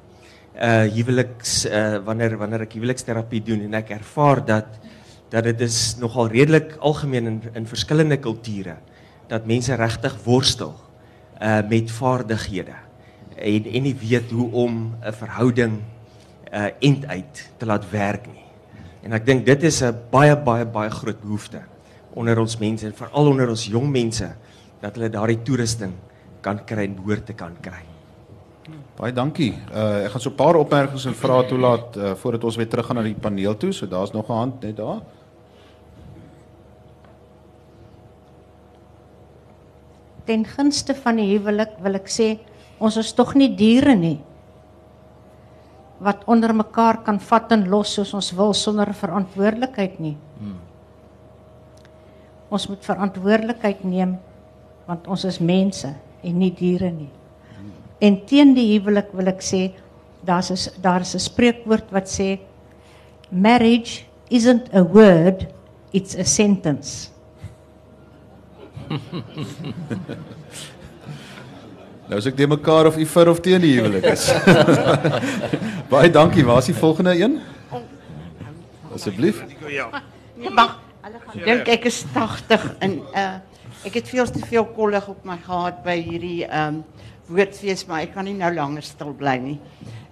Uh huweliks uh wanneer wanneer ek huweliksterapie doen en ek ervaar dat dat dit is nogal redelik algemeen in in verskillende kulture dat mense regtig worstel uh met vaardighede en en nie weet hoe om 'n verhouding uh end uit te laat werk nie. En ek dink dit is 'n baie baie baie groot behoefte onder ons mense en veral onder ons jong mense dat hulle daardie toerusting kan kry en behoort te kan kry. Baie dankie. Uh ek gaan so 'n paar opmerkings en vrae toelaat uh, voordat ons weer teruggaan na die paneel toe. So daar's nog 'n hand net daar. ten gunste van die huwelik wil ek sê ons is tog nie diere nie wat onder mekaar kan vat en los soos ons wil sonder verantwoordelikheid nie. Hmm. Ons moet verantwoordelikheid neem want ons is mense en nie diere nie. Hmm. En teen die huwelik wil ek sê daar's 'n daar's 'n spreekwoord wat sê marriage isn't a word it's a sentence. nou as ek dit mekaar of u vir of teen die huwelik is. Baie dankie. Waar is die volgende een? Asseblief. Ja. Mag dink ek is 80 en uh ek het veel te veel kollig op my gehad by hierdie um woordfees, maar ek kan nie nou langer stil nie.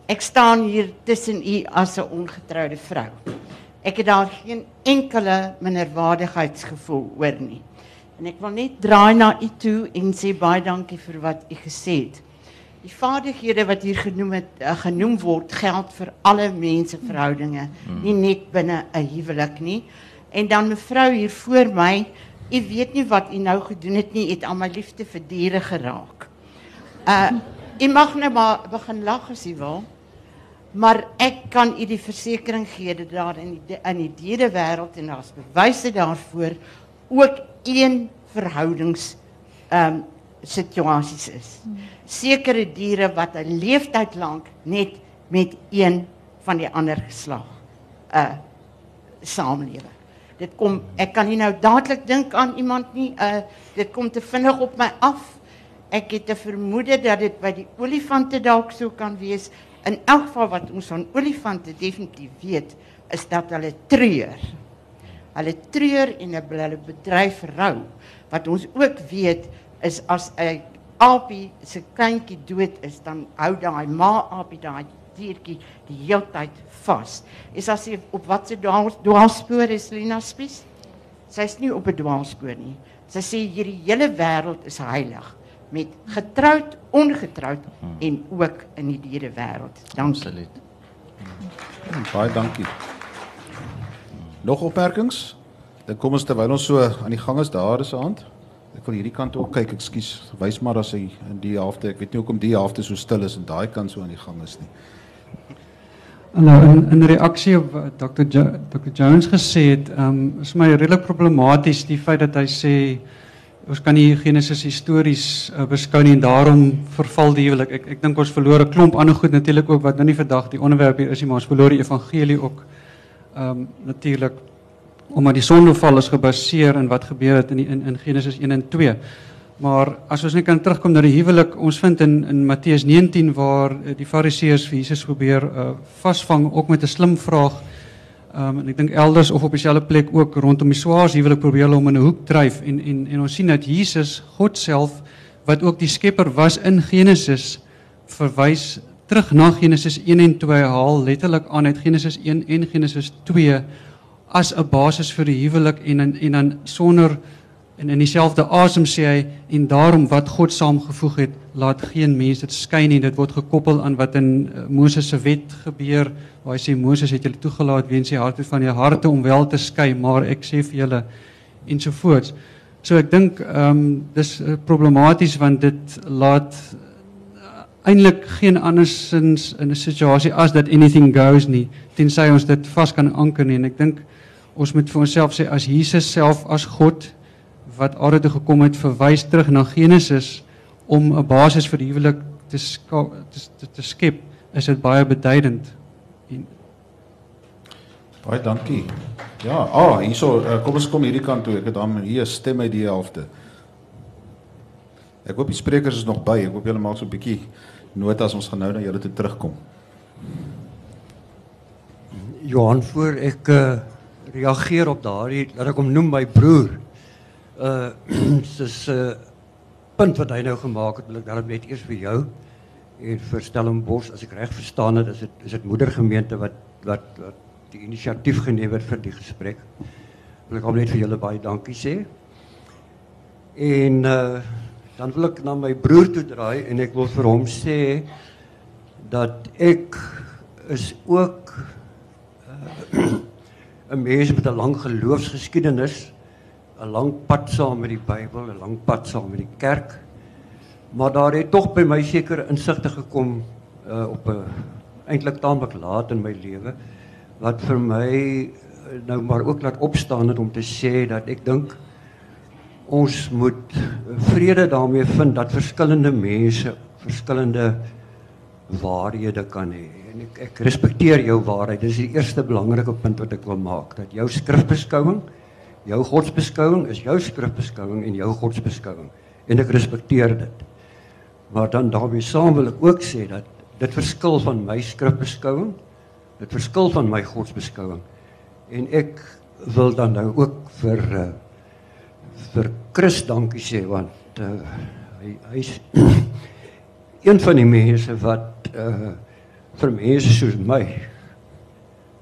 Ek staan hier tussen u as 'n ongetroude vrou. Ek het daar geen enkele minderwaardigheidsgevoel oor nie. En ek wil net draai na u toe en sê baie dankie vir wat u gesê het. Die vaardighede wat hier genoem het uh, genoem word geld vir alle menseverhoudinge, hmm. nie net binne 'n huwelik nie. En dan mevrou hier voor my, u weet nie wat u nou gedoen het nie, het aan my liefde vir diere geraak. Uh u mag nou maar begin lag as u wil. Maar ek kan u die versekering gee dat daar in die in die dierewêreld en daar's bewyse daarvoor ook een verhoudings um, situasies is. Sekere diere wat 'n leeftyd lank net met een van die ander geslag uh saamlewe. Dit kom ek kan nie nou dadelik dink aan iemand nie. Uh dit kom te vinnig op my af. Ek het 'n vermoede dat dit by die olifante dalk sou kan wees. In elk geval wat ons van olifante definitief weet, is dat hulle treur. Hulle treur en hulle bedryf rou. Wat ons ook weet is as 'n aapie se kindjie dood is, dan hou daai ma aapie daai diertjie die heeltyd vas. Is as sy op wat se dwaalspoor is Lina Spies? Sy's nie op 'n dwaalspoor nie. Sy sê hierdie hele wêreld is heilig met getroud, ongetroud en ook in die dierewêreld. Dankie. Absoluut. Baie dankie. Nog opmerkings? Dan kom ons terwyl ons so aan die gang is, daar is 'n hand. Ek wil hierdie kant ook kyk. Ekskuus. Wys maar as hy in die helfte. Ek weet nie hoekom die helfte so stil is en daai kant so aan die gang is nie. Nou in in reaksie op wat Dr. Jo Dr. Jones gesê het, um, is my redelik problematies die feit dat hy sê ons kan nie Genesis histories uh, beskou nie en daarom verval die huwelik. Ek ek dink ons verloor 'n klomp ander goed natuurlik ook wat nou nie vandag die onderwerp hier is nie, maar ons verloor die evangelie ook. Ehm um, natuurlik omdat die sondeval is gebaseer in wat gebeur het in die, in in Genesis 1 en 2. Maar as ons net kan terugkom na die huwelik, ons vind in in Matteus 19 waar uh, die Fariseërs vir Jesus probeer uh, vasvang ook met 'n slim vraag. Ehm um, en ek dink elders of op dieselfde plek ook rondom die swaars huwelik probeer hulle om in 'n hoek dryf en en en ons sien dat Jesus, God self wat ook die skepper was in Genesis verwys terug na Genesis 1 en 2 haal letterlik aan uit Genesis 1 en Genesis 2 as 'n basis vir die huwelik en, en dan sonder en in dieselfde asem sê hy en daarom wat God saamgevoeg het laat geen mens dit skei nie. Dit word gekoppel aan wat in uh, Moses se wet gebeur waar hy sê Moses het julle toegelaat weens die harte van jou harte om wel te skei maar ek sê vir julle ensovoorts. So ek dink ehm um, dis uh, problematies want dit laat uh, eintlik geen andersins in 'n situasie as dat anything goes nie tensy ons dit vas kan anker nie. En ek dink ons moet vir onsself sê as Jesus self as God wat aarde toe gekom het verwys terug na Genesis om 'n basis vir die huwelik te te, te te skep is dit baie beduidend. En Baie dankie. Ja, ah, hierso, uh, kom ons kom hierdie kant toe. Ek het dan hier stem uit die helfte. Ek hoop die sprekers is nog by. Ek hoop julle maak so 'n bietjie notas ons gaan nou na julle toe terugkom. Johan voor ek uh, reageer op daardie laat ek hom noem my broer. Uh dis 'n uh, punt wat hy nou gemaak het, wil ek daarom net eers vir jou en vir Stellenbosch as ek reg verstaan het, is dit is dit moedergemeente wat wat wat die inisiatief geneem het vir die gesprek. Wil ek hom net vir julle baie dankie sê. En uh dan wil ek na my broer toe draai en ek wil vir hom sê dat is ook uh, 'n mens met 'n lang geloofsgeskiedenis, 'n lang pad saam met die Bybel, 'n lang pad saam met die kerk. Maar daar het tog by my sekere insigte gekom uh op 'n eintlik taamlik laat in my lewe wat vir my uh, nou maar ook laat opstaan het om te sê dat ek dink ons moet vrede daarmee vind dat verskillende mense verskillende waarhede kan hê. En ek ek respekteer jou waarheid. Dis die eerste belangrike punt wat ek wil maak dat jou skrifbeskouing, jou godsbeskouing is jou skrifbeskouing en jou godsbeskouing en ek respekteer dit. Maar dan daarmee saam wil ek ook sê dat dit verskil van my skrifbeskouing, dit verskil van my godsbeskouing. En ek wil dan nou ook vir uh, vir Chris dankie sê want uh, hy hy's een van die mense wat uh vir mense soos my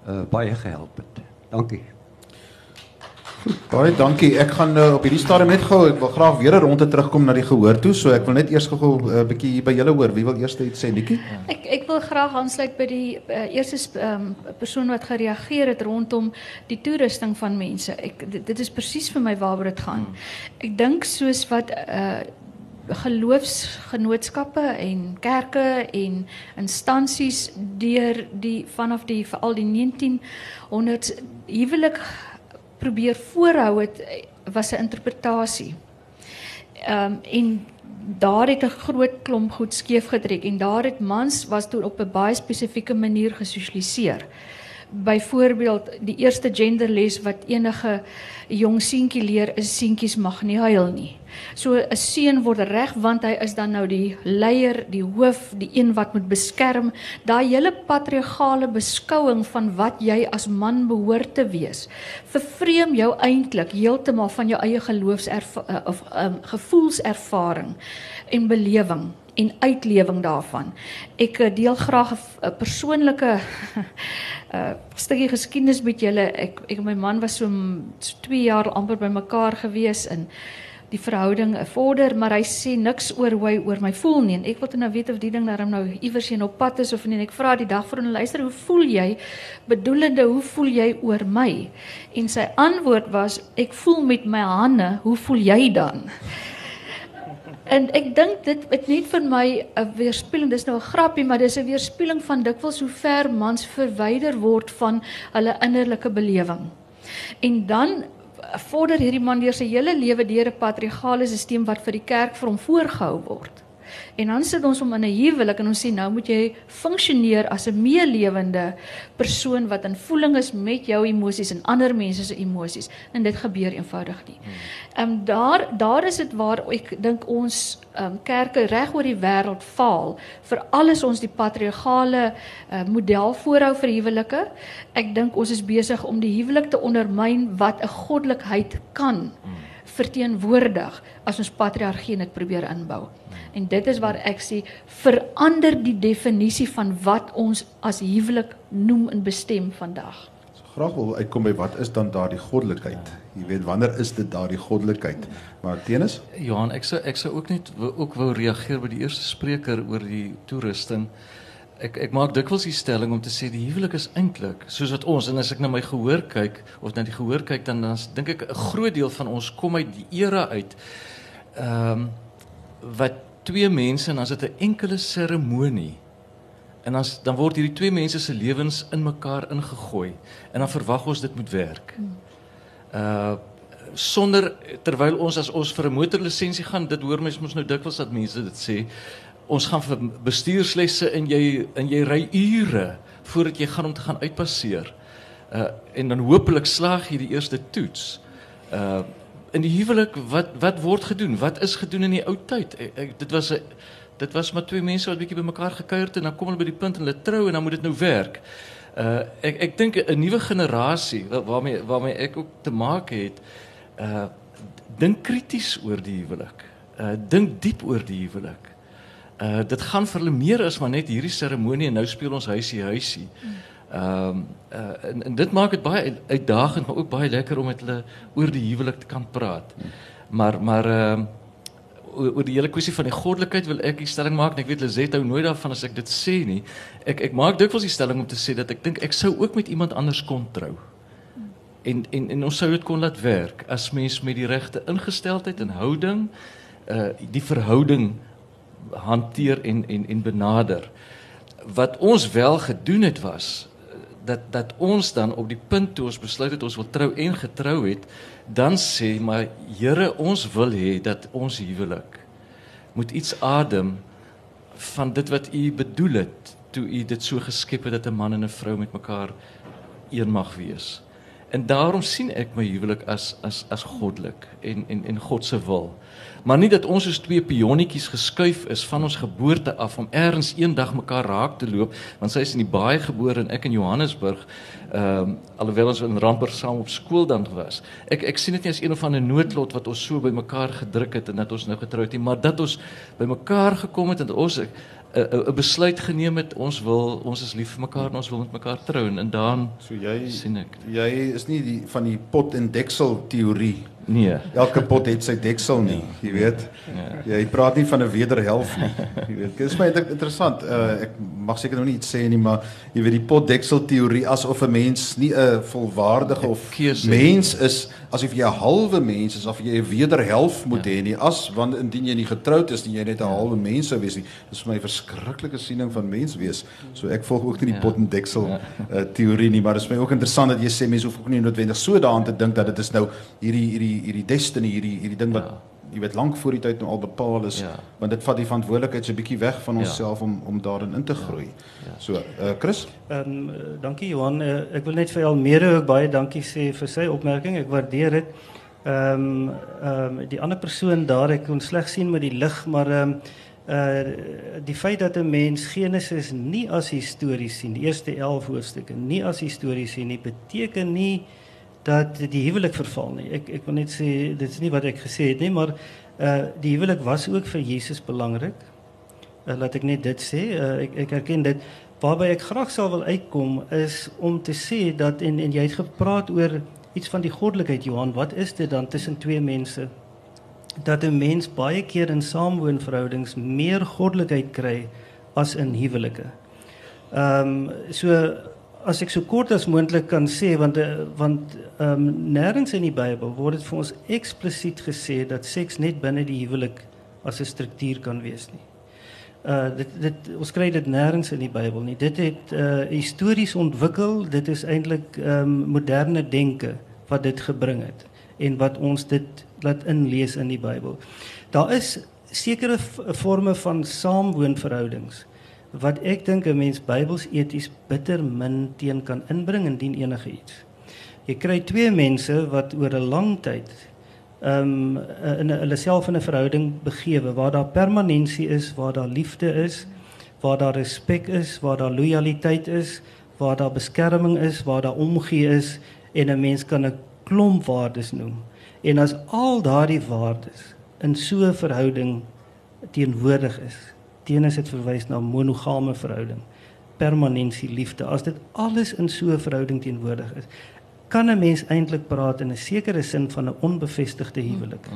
uh baie gehelp het. Dankie. Baie dankie. Ek gaan uh, op hierdie stadium net gou ek wil graag weer 'n ronde terugkom na die gehoor toe, so ek wil net eers gou 'n uh, bietjie hier by julle hoor. Wie wil eers iets sê, Nikkie? Ek ek wil graag aansluit by die uh, eerste um, persoon wat gereageer het rondom die toerusting van mense. Ek dit, dit is presies vir my waaroor dit gaan. Ek dink soos wat uh geloofsgenootskappe en kerke en instansies deur die vanaf die veral die 1900s huwelik probeer voorhou het was 'n interpretasie. Ehm um, en daar het 'n groot klomp goed skeef getrek en daar het mans was toe op 'n baie spesifieke manier gesosialiseer. Byvoorbeeld die eerste genderles wat enige jong seentjie leer is seentjies mag nie huil nie. So 'n seun word reg want hy is dan nou die leier, die hoof, die een wat moet beskerm. Daai hele patriargale beskouing van wat jy as man behoort te wees, vervreem jou eintlik heeltemal van jou eie geloofs of um, gevoelservaring en belewing. En uitlewing daarvan. Ek uh, deel graag 'n persoonlike uh stukkie geskiedenis met julle. Ek ek en my man was so, so 2 jaar amper by mekaar gewees in die verhouding 'n vorder, maar hy sê niks oor hoe hy oor my voel nie. En ek wil nou weet of die ding daarom nou iewers heen op pad is of nie. En ek vra die dag vir hom luister, hoe voel jy? Bedoelende, hoe voel jy oor my? En sy antwoord was, ek voel met my hande, hoe voel jy dan? En ek dink dit het net vir my 'n weerspieëling, dis nou 'n grappie, maar dis 'n weerspieëling van dikwels hoe ver mans verwyder word van hulle innerlike belewing. En dan vorder hierdie man deur sy hele lewe deur 'n patriargale stelsel wat vir die kerk vir hom voorgehou word. En dan sit ons om in 'n huwelik en ons sê nou moet jy funksioneer as 'n meelewende persoon wat in voeling is met jou emosies en ander mense se emosies en dit gebeur eenvoudig nie. Ehm um, daar daar is dit waar ek dink ons ehm um, kerke reg oor die wêreld faal vir alles ons die patriargale uh, model voorhou vir huwelike. Ek dink ons is besig om die huwelik te ondermyn wat 'n goddelikheid kan verteenwoordig as ons patriargie net probeer inbou. En dit is waar ek sê verander die definisie van wat ons as huwelik noem en bestem vandag. So graag wil uitkom by wat is dan daardie goddelikheid? Jy weet wanneer is dit daardie goddelikheid? Maar teenoor Johan, ek sou ek sou ook net ook wou reageer by die eerste spreker oor die toerusting. Ek ek maak dikwels die stelling om te sê die huwelik is eintlik soos wat ons en as ek na my gehoor kyk of na die gehoor kyk dan dan dink ek 'n groot deel van ons kom uit die era uit. Ehm um, wat twee mense en is dit 'n enkele seremonie. En dan dan word hierdie twee mense se lewens in mekaar ingegooi en dan verwag ons dit moet werk. Uh sonder terwyl ons as ons vir 'n motorlisensie gaan, dit hoor mens mos nou dikwels dat mense dit sê, ons gaan vir bestuurslesse en jy en jy ry ure voordat jy gaan om te gaan uitpasseer. Uh en dan hopelik slaag jy die eerste toets. Uh in die huwelik wat wat word gedoen? Wat is gedoen in die ou tyd? Ek, ek, dit was 'n dit was maar twee mense wat bietjie bymekaar gekuier het en dan kom hulle by die punt en hulle trou en dan moet dit nou werk. Uh ek ek dink 'n nuwe generasie waarmee waarmee ek ook te maak het, uh dink krities oor die huwelik. Uh dink diep oor die huwelik. Uh dit gaan vir hulle meer as maar net hierdie seremonie en nou speel ons huisie huisie. Ehm um, uh en, en dit maak dit baie uitdagend maar ook baie lekker om met hulle oor die huwelik te kan praat. Maar maar ehm uh, oor die hele kwessie van die goddelikheid wil ek die stelling maak en ek weet Lizet hou nooit daarvan as ek dit sê nie. Ek ek maak dikwels die stelling om te sê dat ek dink ek sou ook met iemand anders kon trou. En en en ons sou dit kon laat werk as mens met die regte ingesteldheid en houding uh die verhouding hanteer en en en benader. Wat ons wel gedoen het was dat dat ons dan op die punt toe ons besluit het ons wil trou en getrou het, dan sê maar Here, ons wil hê dat ons huwelik moet iets adem van dit wat U bedoel het toe U dit so geskep het dat 'n man en 'n vrou met mekaar een mag wees. En daarom sien ek my huwelik as as as goddelik en en en God se wil. Maar nie dat ons soos twee pionnetjies geskuif is van ons geboorte af om eers eendag mekaar raak te loop, want sy is in die baie gebore en ek in Johannesburg. Ehm um, alhoewel ons in Ramper saam op skool dan was. Ek ek sien dit nie as een of ander noodlot wat ons so by mekaar gedruk het en dat ons nou getroud het nie, maar dat ons by mekaar gekom het en ons 'n 'n besluit geneem het ons wil ons is lief vir mekaar en ons wil met mekaar trou en dan so jy sien ek jy is nie die van die pot en deksel teorie Nee. Elke pot het sy deksel nie, jy weet. Ja. Jy praat nie van 'n wederhelf nie. Jy weet, dit is my interessant. Uh, ek mag seker nog nie iets sê nie, maar jy weet die pot deksel teorie asof 'n mens nie 'n volwaardige of Keuse. mens is asof jy 'n halwe mens is of jy 'n wederhelf moet hê nie as want indien jy nie getroud is nie jy net 'n halwe mens sou wees nie. Dis vir my 'n verskriklike siening van mens wees. So ek volg ook nie die Ja. pot en deksel uh, teorie nie, maar dit is my ook interessant dat jy sê mense hoef ook nie noodwendig so daaraan te dink dat dit is nou hierdie hierdie hierdie destiny hierdie hierdie ding wat jy weet lank voor die tyd nou al bepaal is Ja. want dit vat die verantwoordelikheid so 'n bietjie weg van Ja. onsself om om daarin in te groei. So, uh Chris, Ehm um, dankie Johan. Uh, ek wil net vir Almere ook baie dankie sê vir sy opmerking. Ek waardeer dit. Ehm um, ehm um, die ander persoon daar ek kon slegs sien met die lig, maar ehm um, uh die feit dat 'n mens Genesis nie as histories sien, die eerste 11 hoofstukke nie as histories sien nie, beteken nie dat die huwelik verval nie. Ek ek wil net sê dit is nie wat ek gesê het nie, maar uh die huwelik was ook vir Jesus belangrik. Uh, laat ek net dit sê. Uh, ek ek erken dit. Waarby ek graag sal wil uitkom is om te sê dat en en jy het gepraat oor iets van die goddelikheid Johan. Wat is dit dan tussen twee mense? Dat 'n mens baie keer in saamwoonverhoudings meer goddelikheid kry as in huwelike. Ehm um, so as ek so kort as moontlik kan sê want uh, want ehm um, nêrens in die Bybel word dit vir ons eksplisiet gesê dat seks net binne die huwelik as 'n struktuur kan wees nie. Uh dit dit ons kry dit nêrens in die Bybel nie. Dit het uh histories ontwikkel. Dit is eintlik ehm um, moderne denke wat dit gebring het en wat ons dit laat inlees in die Bybel. Daar is sekere forme van saamwoonverhoudings wat ek dink 'n mens Bybels eties bitter min teen kan inbring indien enige iets. Jy kry twee mense wat oor 'n lang tyd ehm um, in hulle self in 'n verhouding begewe waar daar permanensie is, waar daar liefde is, waar daar respek is, waar daar lojaliteit is, waar daar beskerming is, waar daar omgee is en 'n mens kan 'n klomp waardes noem. En as al daardie waardes in so 'n verhouding teenwoordig is, teenoor dit verwys na monogame verhouding, permanensie, liefde, as dit alles in so 'n verhouding teenwoordig is, kan 'n mens eintlik praat in 'n sekere sin van 'n onbevestigde huwelik.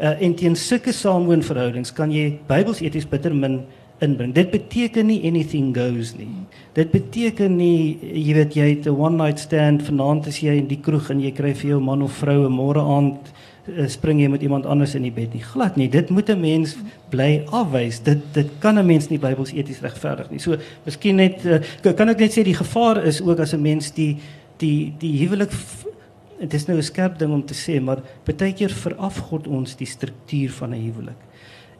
Uh, en teen sulke saamwoonverhoudings kan jy Bybels eties bitter min inbring. Dit beteken nie anything goes nie. Dit beteken nie jy weet jy het 'n one night stand vanaand as jy in die kroeg en jy kry vir jou man of vrou 'n môre aand spring jy met iemand anders in die bed nie. Glad nie. Dit moet 'n mens bly afwys. Dit dit kan 'n mens nie Bybels eties regverdig nie. So, miskien net uh, kan ek net sê die gevaar is ook as 'n mens die die die huwelik dit is nou 'n skerp ding om te sê, maar baie keer veraf God ons die struktuur van 'n huwelik.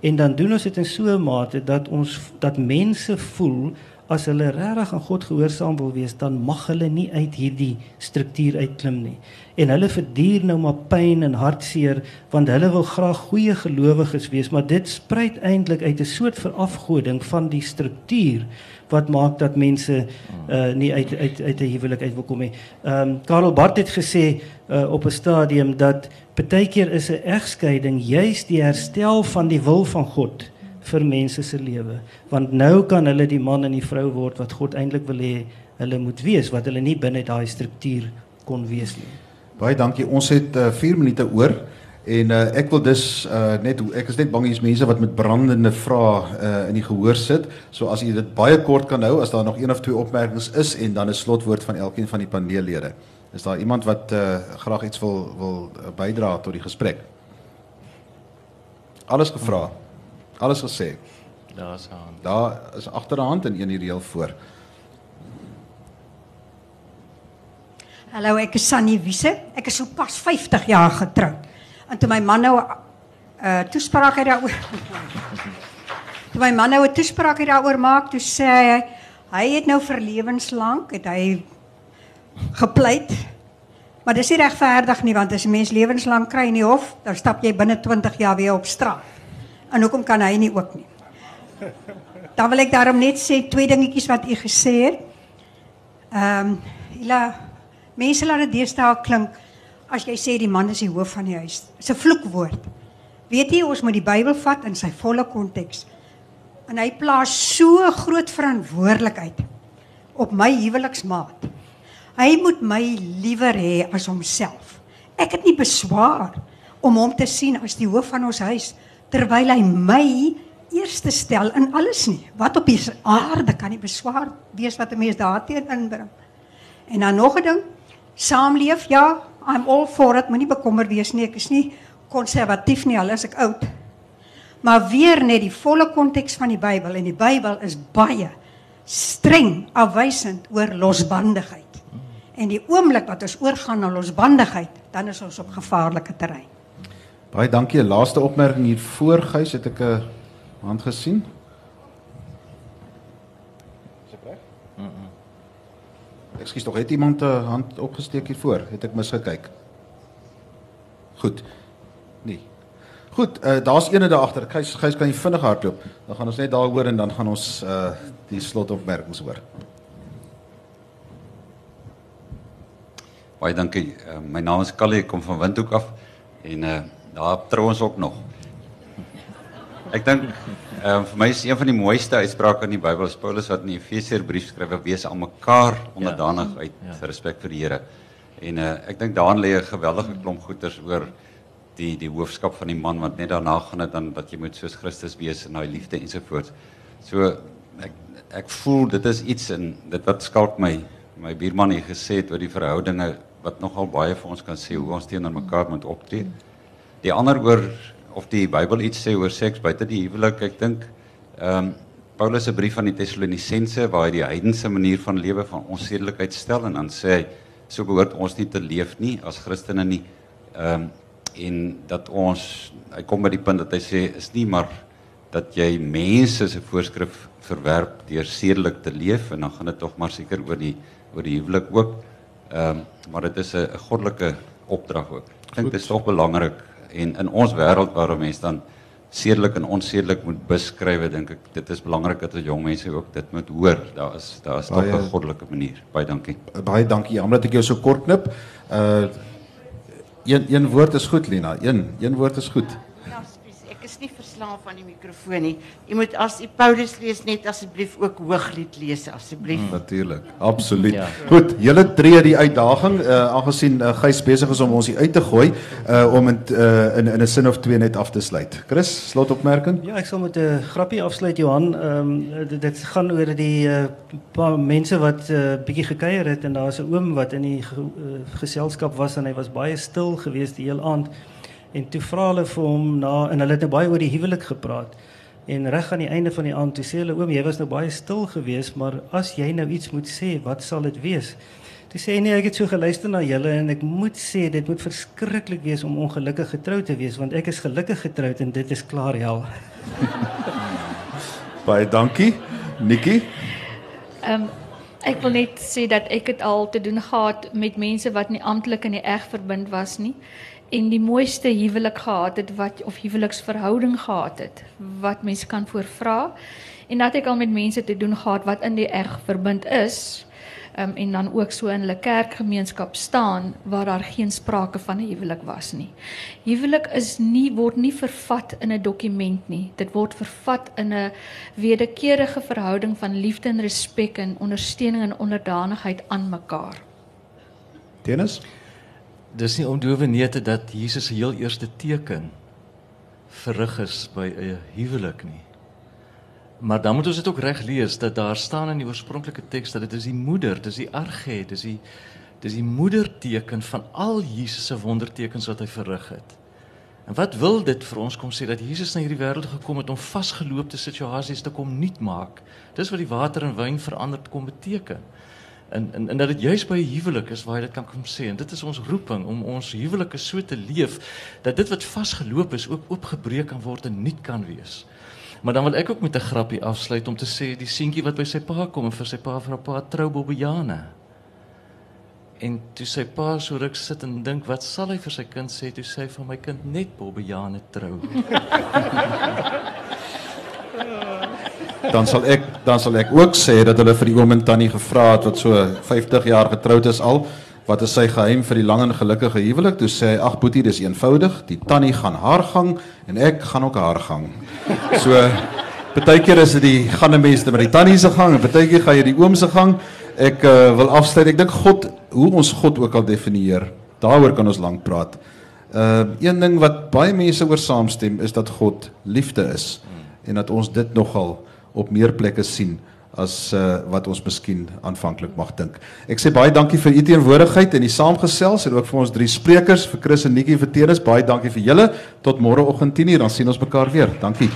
En dan doen ons dit in so 'n mate dat ons dat mense voel as hulle regtig aan God gehoorsaam wil wees, dan mag hulle nie uit hierdie struktuur uitklim nie. En hulle verduur nou maar pyn en hartseer want hulle wil graag goeie gelowiges wees, maar dit spruit eintlik uit 'n soort verafgoding van die struktuur wat maak dat mense uh nie uit uit uit 'n huwelik uit wil kom nie. Ehm um, Karel Barth het gesê uh op 'n stadium dat partykeer is 'n egskeiding juis die herstel van die wil van God vir mense se lewe. Want nou kan hulle die man en die vrou word wat God eintlik wil hê hulle moet wees wat hulle nie binne daai struktuur kon wees nie. Baie dankie. Ons het uh, 4 minute oor. En uh, ek wil dus uh, net ek is net bang hier's mense wat met brandende vrae uh, in die gehoor sit. So as u dit baie kort kan hou as daar nog een of twee opmerkings is en dan 'n slotwoord van elkeen van die paneellede. Is daar iemand wat uh, graag iets wil wil bydra tot die gesprek? Alles gevra. Alles gesê. Daar's aan. Daar is agterhand en een hier heel voor. Hallo, ek is Sunny Wiese. Ek is sopas 50 jaar getroud. En toe my man nou 'n uh, toespraak het daaroor Toe my man nou 'n toespraak het daaroor maak, toe sê hy hy het nou vir lewenslank het hy gepleit. Maar dis nie regverdig nie want as 'n mens lewenslank kry in die hof, dan stap jy binne 20 jaar weer op straat. En hoekom kan hy nie ook nie? Dan wil ek daarom net sê twee dingetjies wat u gesê het. Ehm um, Ila mense laat dit deesdae klink as jy sê die man is die hoof van die huis. Dis 'n vloekwoord. Weet jy ons moet die Bybel vat in sy volle konteks. En hy plaas so groot verantwoordelikheid op my huweliksmaat. Hy moet my liewer hê as homself. Ek het nie beswaar om hom te sien as die hoof van ons huis terwyl hy my eerste stel in alles nie. Wat op hierdie aarde kan nie beswaar wees wat 'n mens daarteen inbring. En dan nog 'n ding, saamleef, ja, I'm all for it, moenie bekommer wees nie. Ek is nie konservatief nie al is ek oud. Maar weer net die volle konteks van die Bybel en die Bybel is baie streng afwysend oor losbandigheid. En die oomblik wat ons oorgaan na losbandigheid, dan is ons op gevaarlike terrein. Baie dankie. Laaste opmerking hier voor Gys het ek 'n hand gesien. Ekskuus tog, het iemand 'n hand opgesteek hier voor? Het ek misgekyk? Goed. Nee. Goed, uh, daar's eene daar agter. Gys, gys kan jy vinnig hardloop. Dan gaan ons net daaroor en dan gaan ons uh die slotopmerkings hoor. Baie dankie. Uh, my naam is Callie, ek kom van Windhoek af en uh daar trou ons ook nog. Ek dink ehm um, vir my is een van die mooiste uitsprake in die Bybel is Paulus wat in die Efesiërbrief skryf: "Wees aan mekaar onderdanig ja. uit ja. respek vir die Here." En uh, ek dink daarin lê 'n geweldige klomp goeters oor die die hoofskap van die man wat net daarna gaan dit dan dat jy moet soos Christus wees in daai liefde ensovoorts. So ek ek voel dit is iets in dit wat skalk my my buurman het gesê het oor die verhoudinge wat nogal baie vir ons kan sê hoe ons teenoor mekaar moet optree. Die ander oor of die Bybel iets sê oor seks buite die huwelik, ek dink ehm um, Paulus se brief aan die Tessalonisense waar hy die heidense manier van lewe van onsedelikheid stel en dan sê hy so behoort ons nie te leef nie as Christene nie. Ehm um, en dat ons hy kom by die punt dat hy sê is nie maar dat jy mense se voorskrif verwerp deur sedelik te leef en dan gaan dit tog maar seker oor die oor die huwelik ook. Ehm um, maar dit is 'n goddelike opdrag ook. Ek dink dit is tog belangrik en in ons wêreld waar mense dan sedelik en onsedelik moet beskryf, dink ek dit is belangrik dat jong mense ook dit moet hoor. Daar is daar is tog 'n goddelike manier. Baie dankie. Baie dankie. Jammer dat ek jou so kort knip. Uh een een woord is goed, Lina. Een een woord is goed. Ja, verslaaf aan die mikrofoon nie. Jy moet as jy Paulus lees net asseblief ook Hooglied lees asseblief. Hmm, Natuurlik. Absoluut. Ja. Goed, julle tree die uitdaging uh aangesien uh, Gys besig is om ons hier uit te gooi uh om in uh in in 'n sin of twee net af te sluit. Chris, slotopmerking? Ja, ek sal met 'n grappie afsluit Johan. Ehm um, dit, dit gaan oor die uh, paar mense wat 'n uh, bietjie gekuier het en daar's 'n oom wat in die ge, uh, geselskap was en hy was baie stil geweest die hele aand. En toe vra hulle vir hom na en hulle het nou baie oor die huwelik gepraat. En reg aan die einde van die aand toe sê hulle oom, jy was nou baie stil geweest, maar as jy nou iets moet sê, wat sal dit wees? Toe sê hy nee, ek het so geluister na julle en ek moet sê dit moet verskriklik wees om ongelukkig getroud te wees want ek is gelukkig getroud en dit is klaar hel. Baie dankie. Nikki. Ehm um, ek wil net sê dat ek het al te doen gehad met mense wat nie amptelik in die eg verbind was nie en die mooiste huwelik gehad het wat of huweliksverhouding gehad het wat mense kan voorvra en dat ek al met mense te doen gehad wat in die eg verbind is um, en dan ook so in hulle kerkgemeenskap staan waar daar geen sprake van 'n huwelik was nie. Huwelik is nie word nie vervat in 'n dokument nie. Dit word vervat in 'n wederkerige verhouding van liefde en respek en ondersteuning en onderdanigheid aan mekaar. Dennis Dis nie ondowe neete dat Jesus se heel eerste teken verrig is by 'n huwelik nie. Maar dan moet ons dit ook reg lees dat daar staan in die oorspronklike teks dat dit is die moeder, dis die arge, dis die dis die moederteken van al Jesus se wondertekens wat hy verrig het. En wat wil dit vir ons kom sê dat Jesus na hierdie wêreld gekom het om vasgeloopte situasies te kom nuut maak? Dis wat die water in wyn verander kom beteken. En en en dat dit juis by 'n huwelik is waar jy dit kan kom sê en dit is ons roeping om ons huwelike so te leef dat dit wat vasgeloop is ook oopgebreek kan word en nuut kan wees. Maar dan wil ek ook met 'n grappie afsluit om te sê die seentjie wat by sy pa kom en vir sy pa vra pa trou Bobbejane. En toe sy pa so ruk sit en dink wat sal hy vir sy kind sê toe sê hy vir my kind net Bobbejane trou. dan sal ek dan sal ek ook sê dat hulle vir die oom en tannie gevra het wat so 50 jaar getroud is al wat is sy geheim vir die lang en gelukkige huwelik? Toe sê hy: "Ag boetie, dis eenvoudig. Die tannie gaan haar gang en ek gaan ook haar gang." So partykeer is dit die gaan 'n mens met die tannie se gang en partykeer gaan jy die oom se gang. Ek uh, wil afsluit. Ek dink God, hoe ons God ook al definieer, daaroor kan ons lank praat. Uh een ding wat baie mense oor saamstem is dat God liefde is en dat ons dit nogal op meer plekke sien as uh, wat ons miskien aanvanklik mag dink. Ek sê baie dankie vir u teenwoordigheid en die saamgesels en ook vir ons drie sprekers, vir Chris en Nikki vir Teres. Baie dankie vir julle. Tot môreoggend 10:00 dan sien ons mekaar weer. Dankie.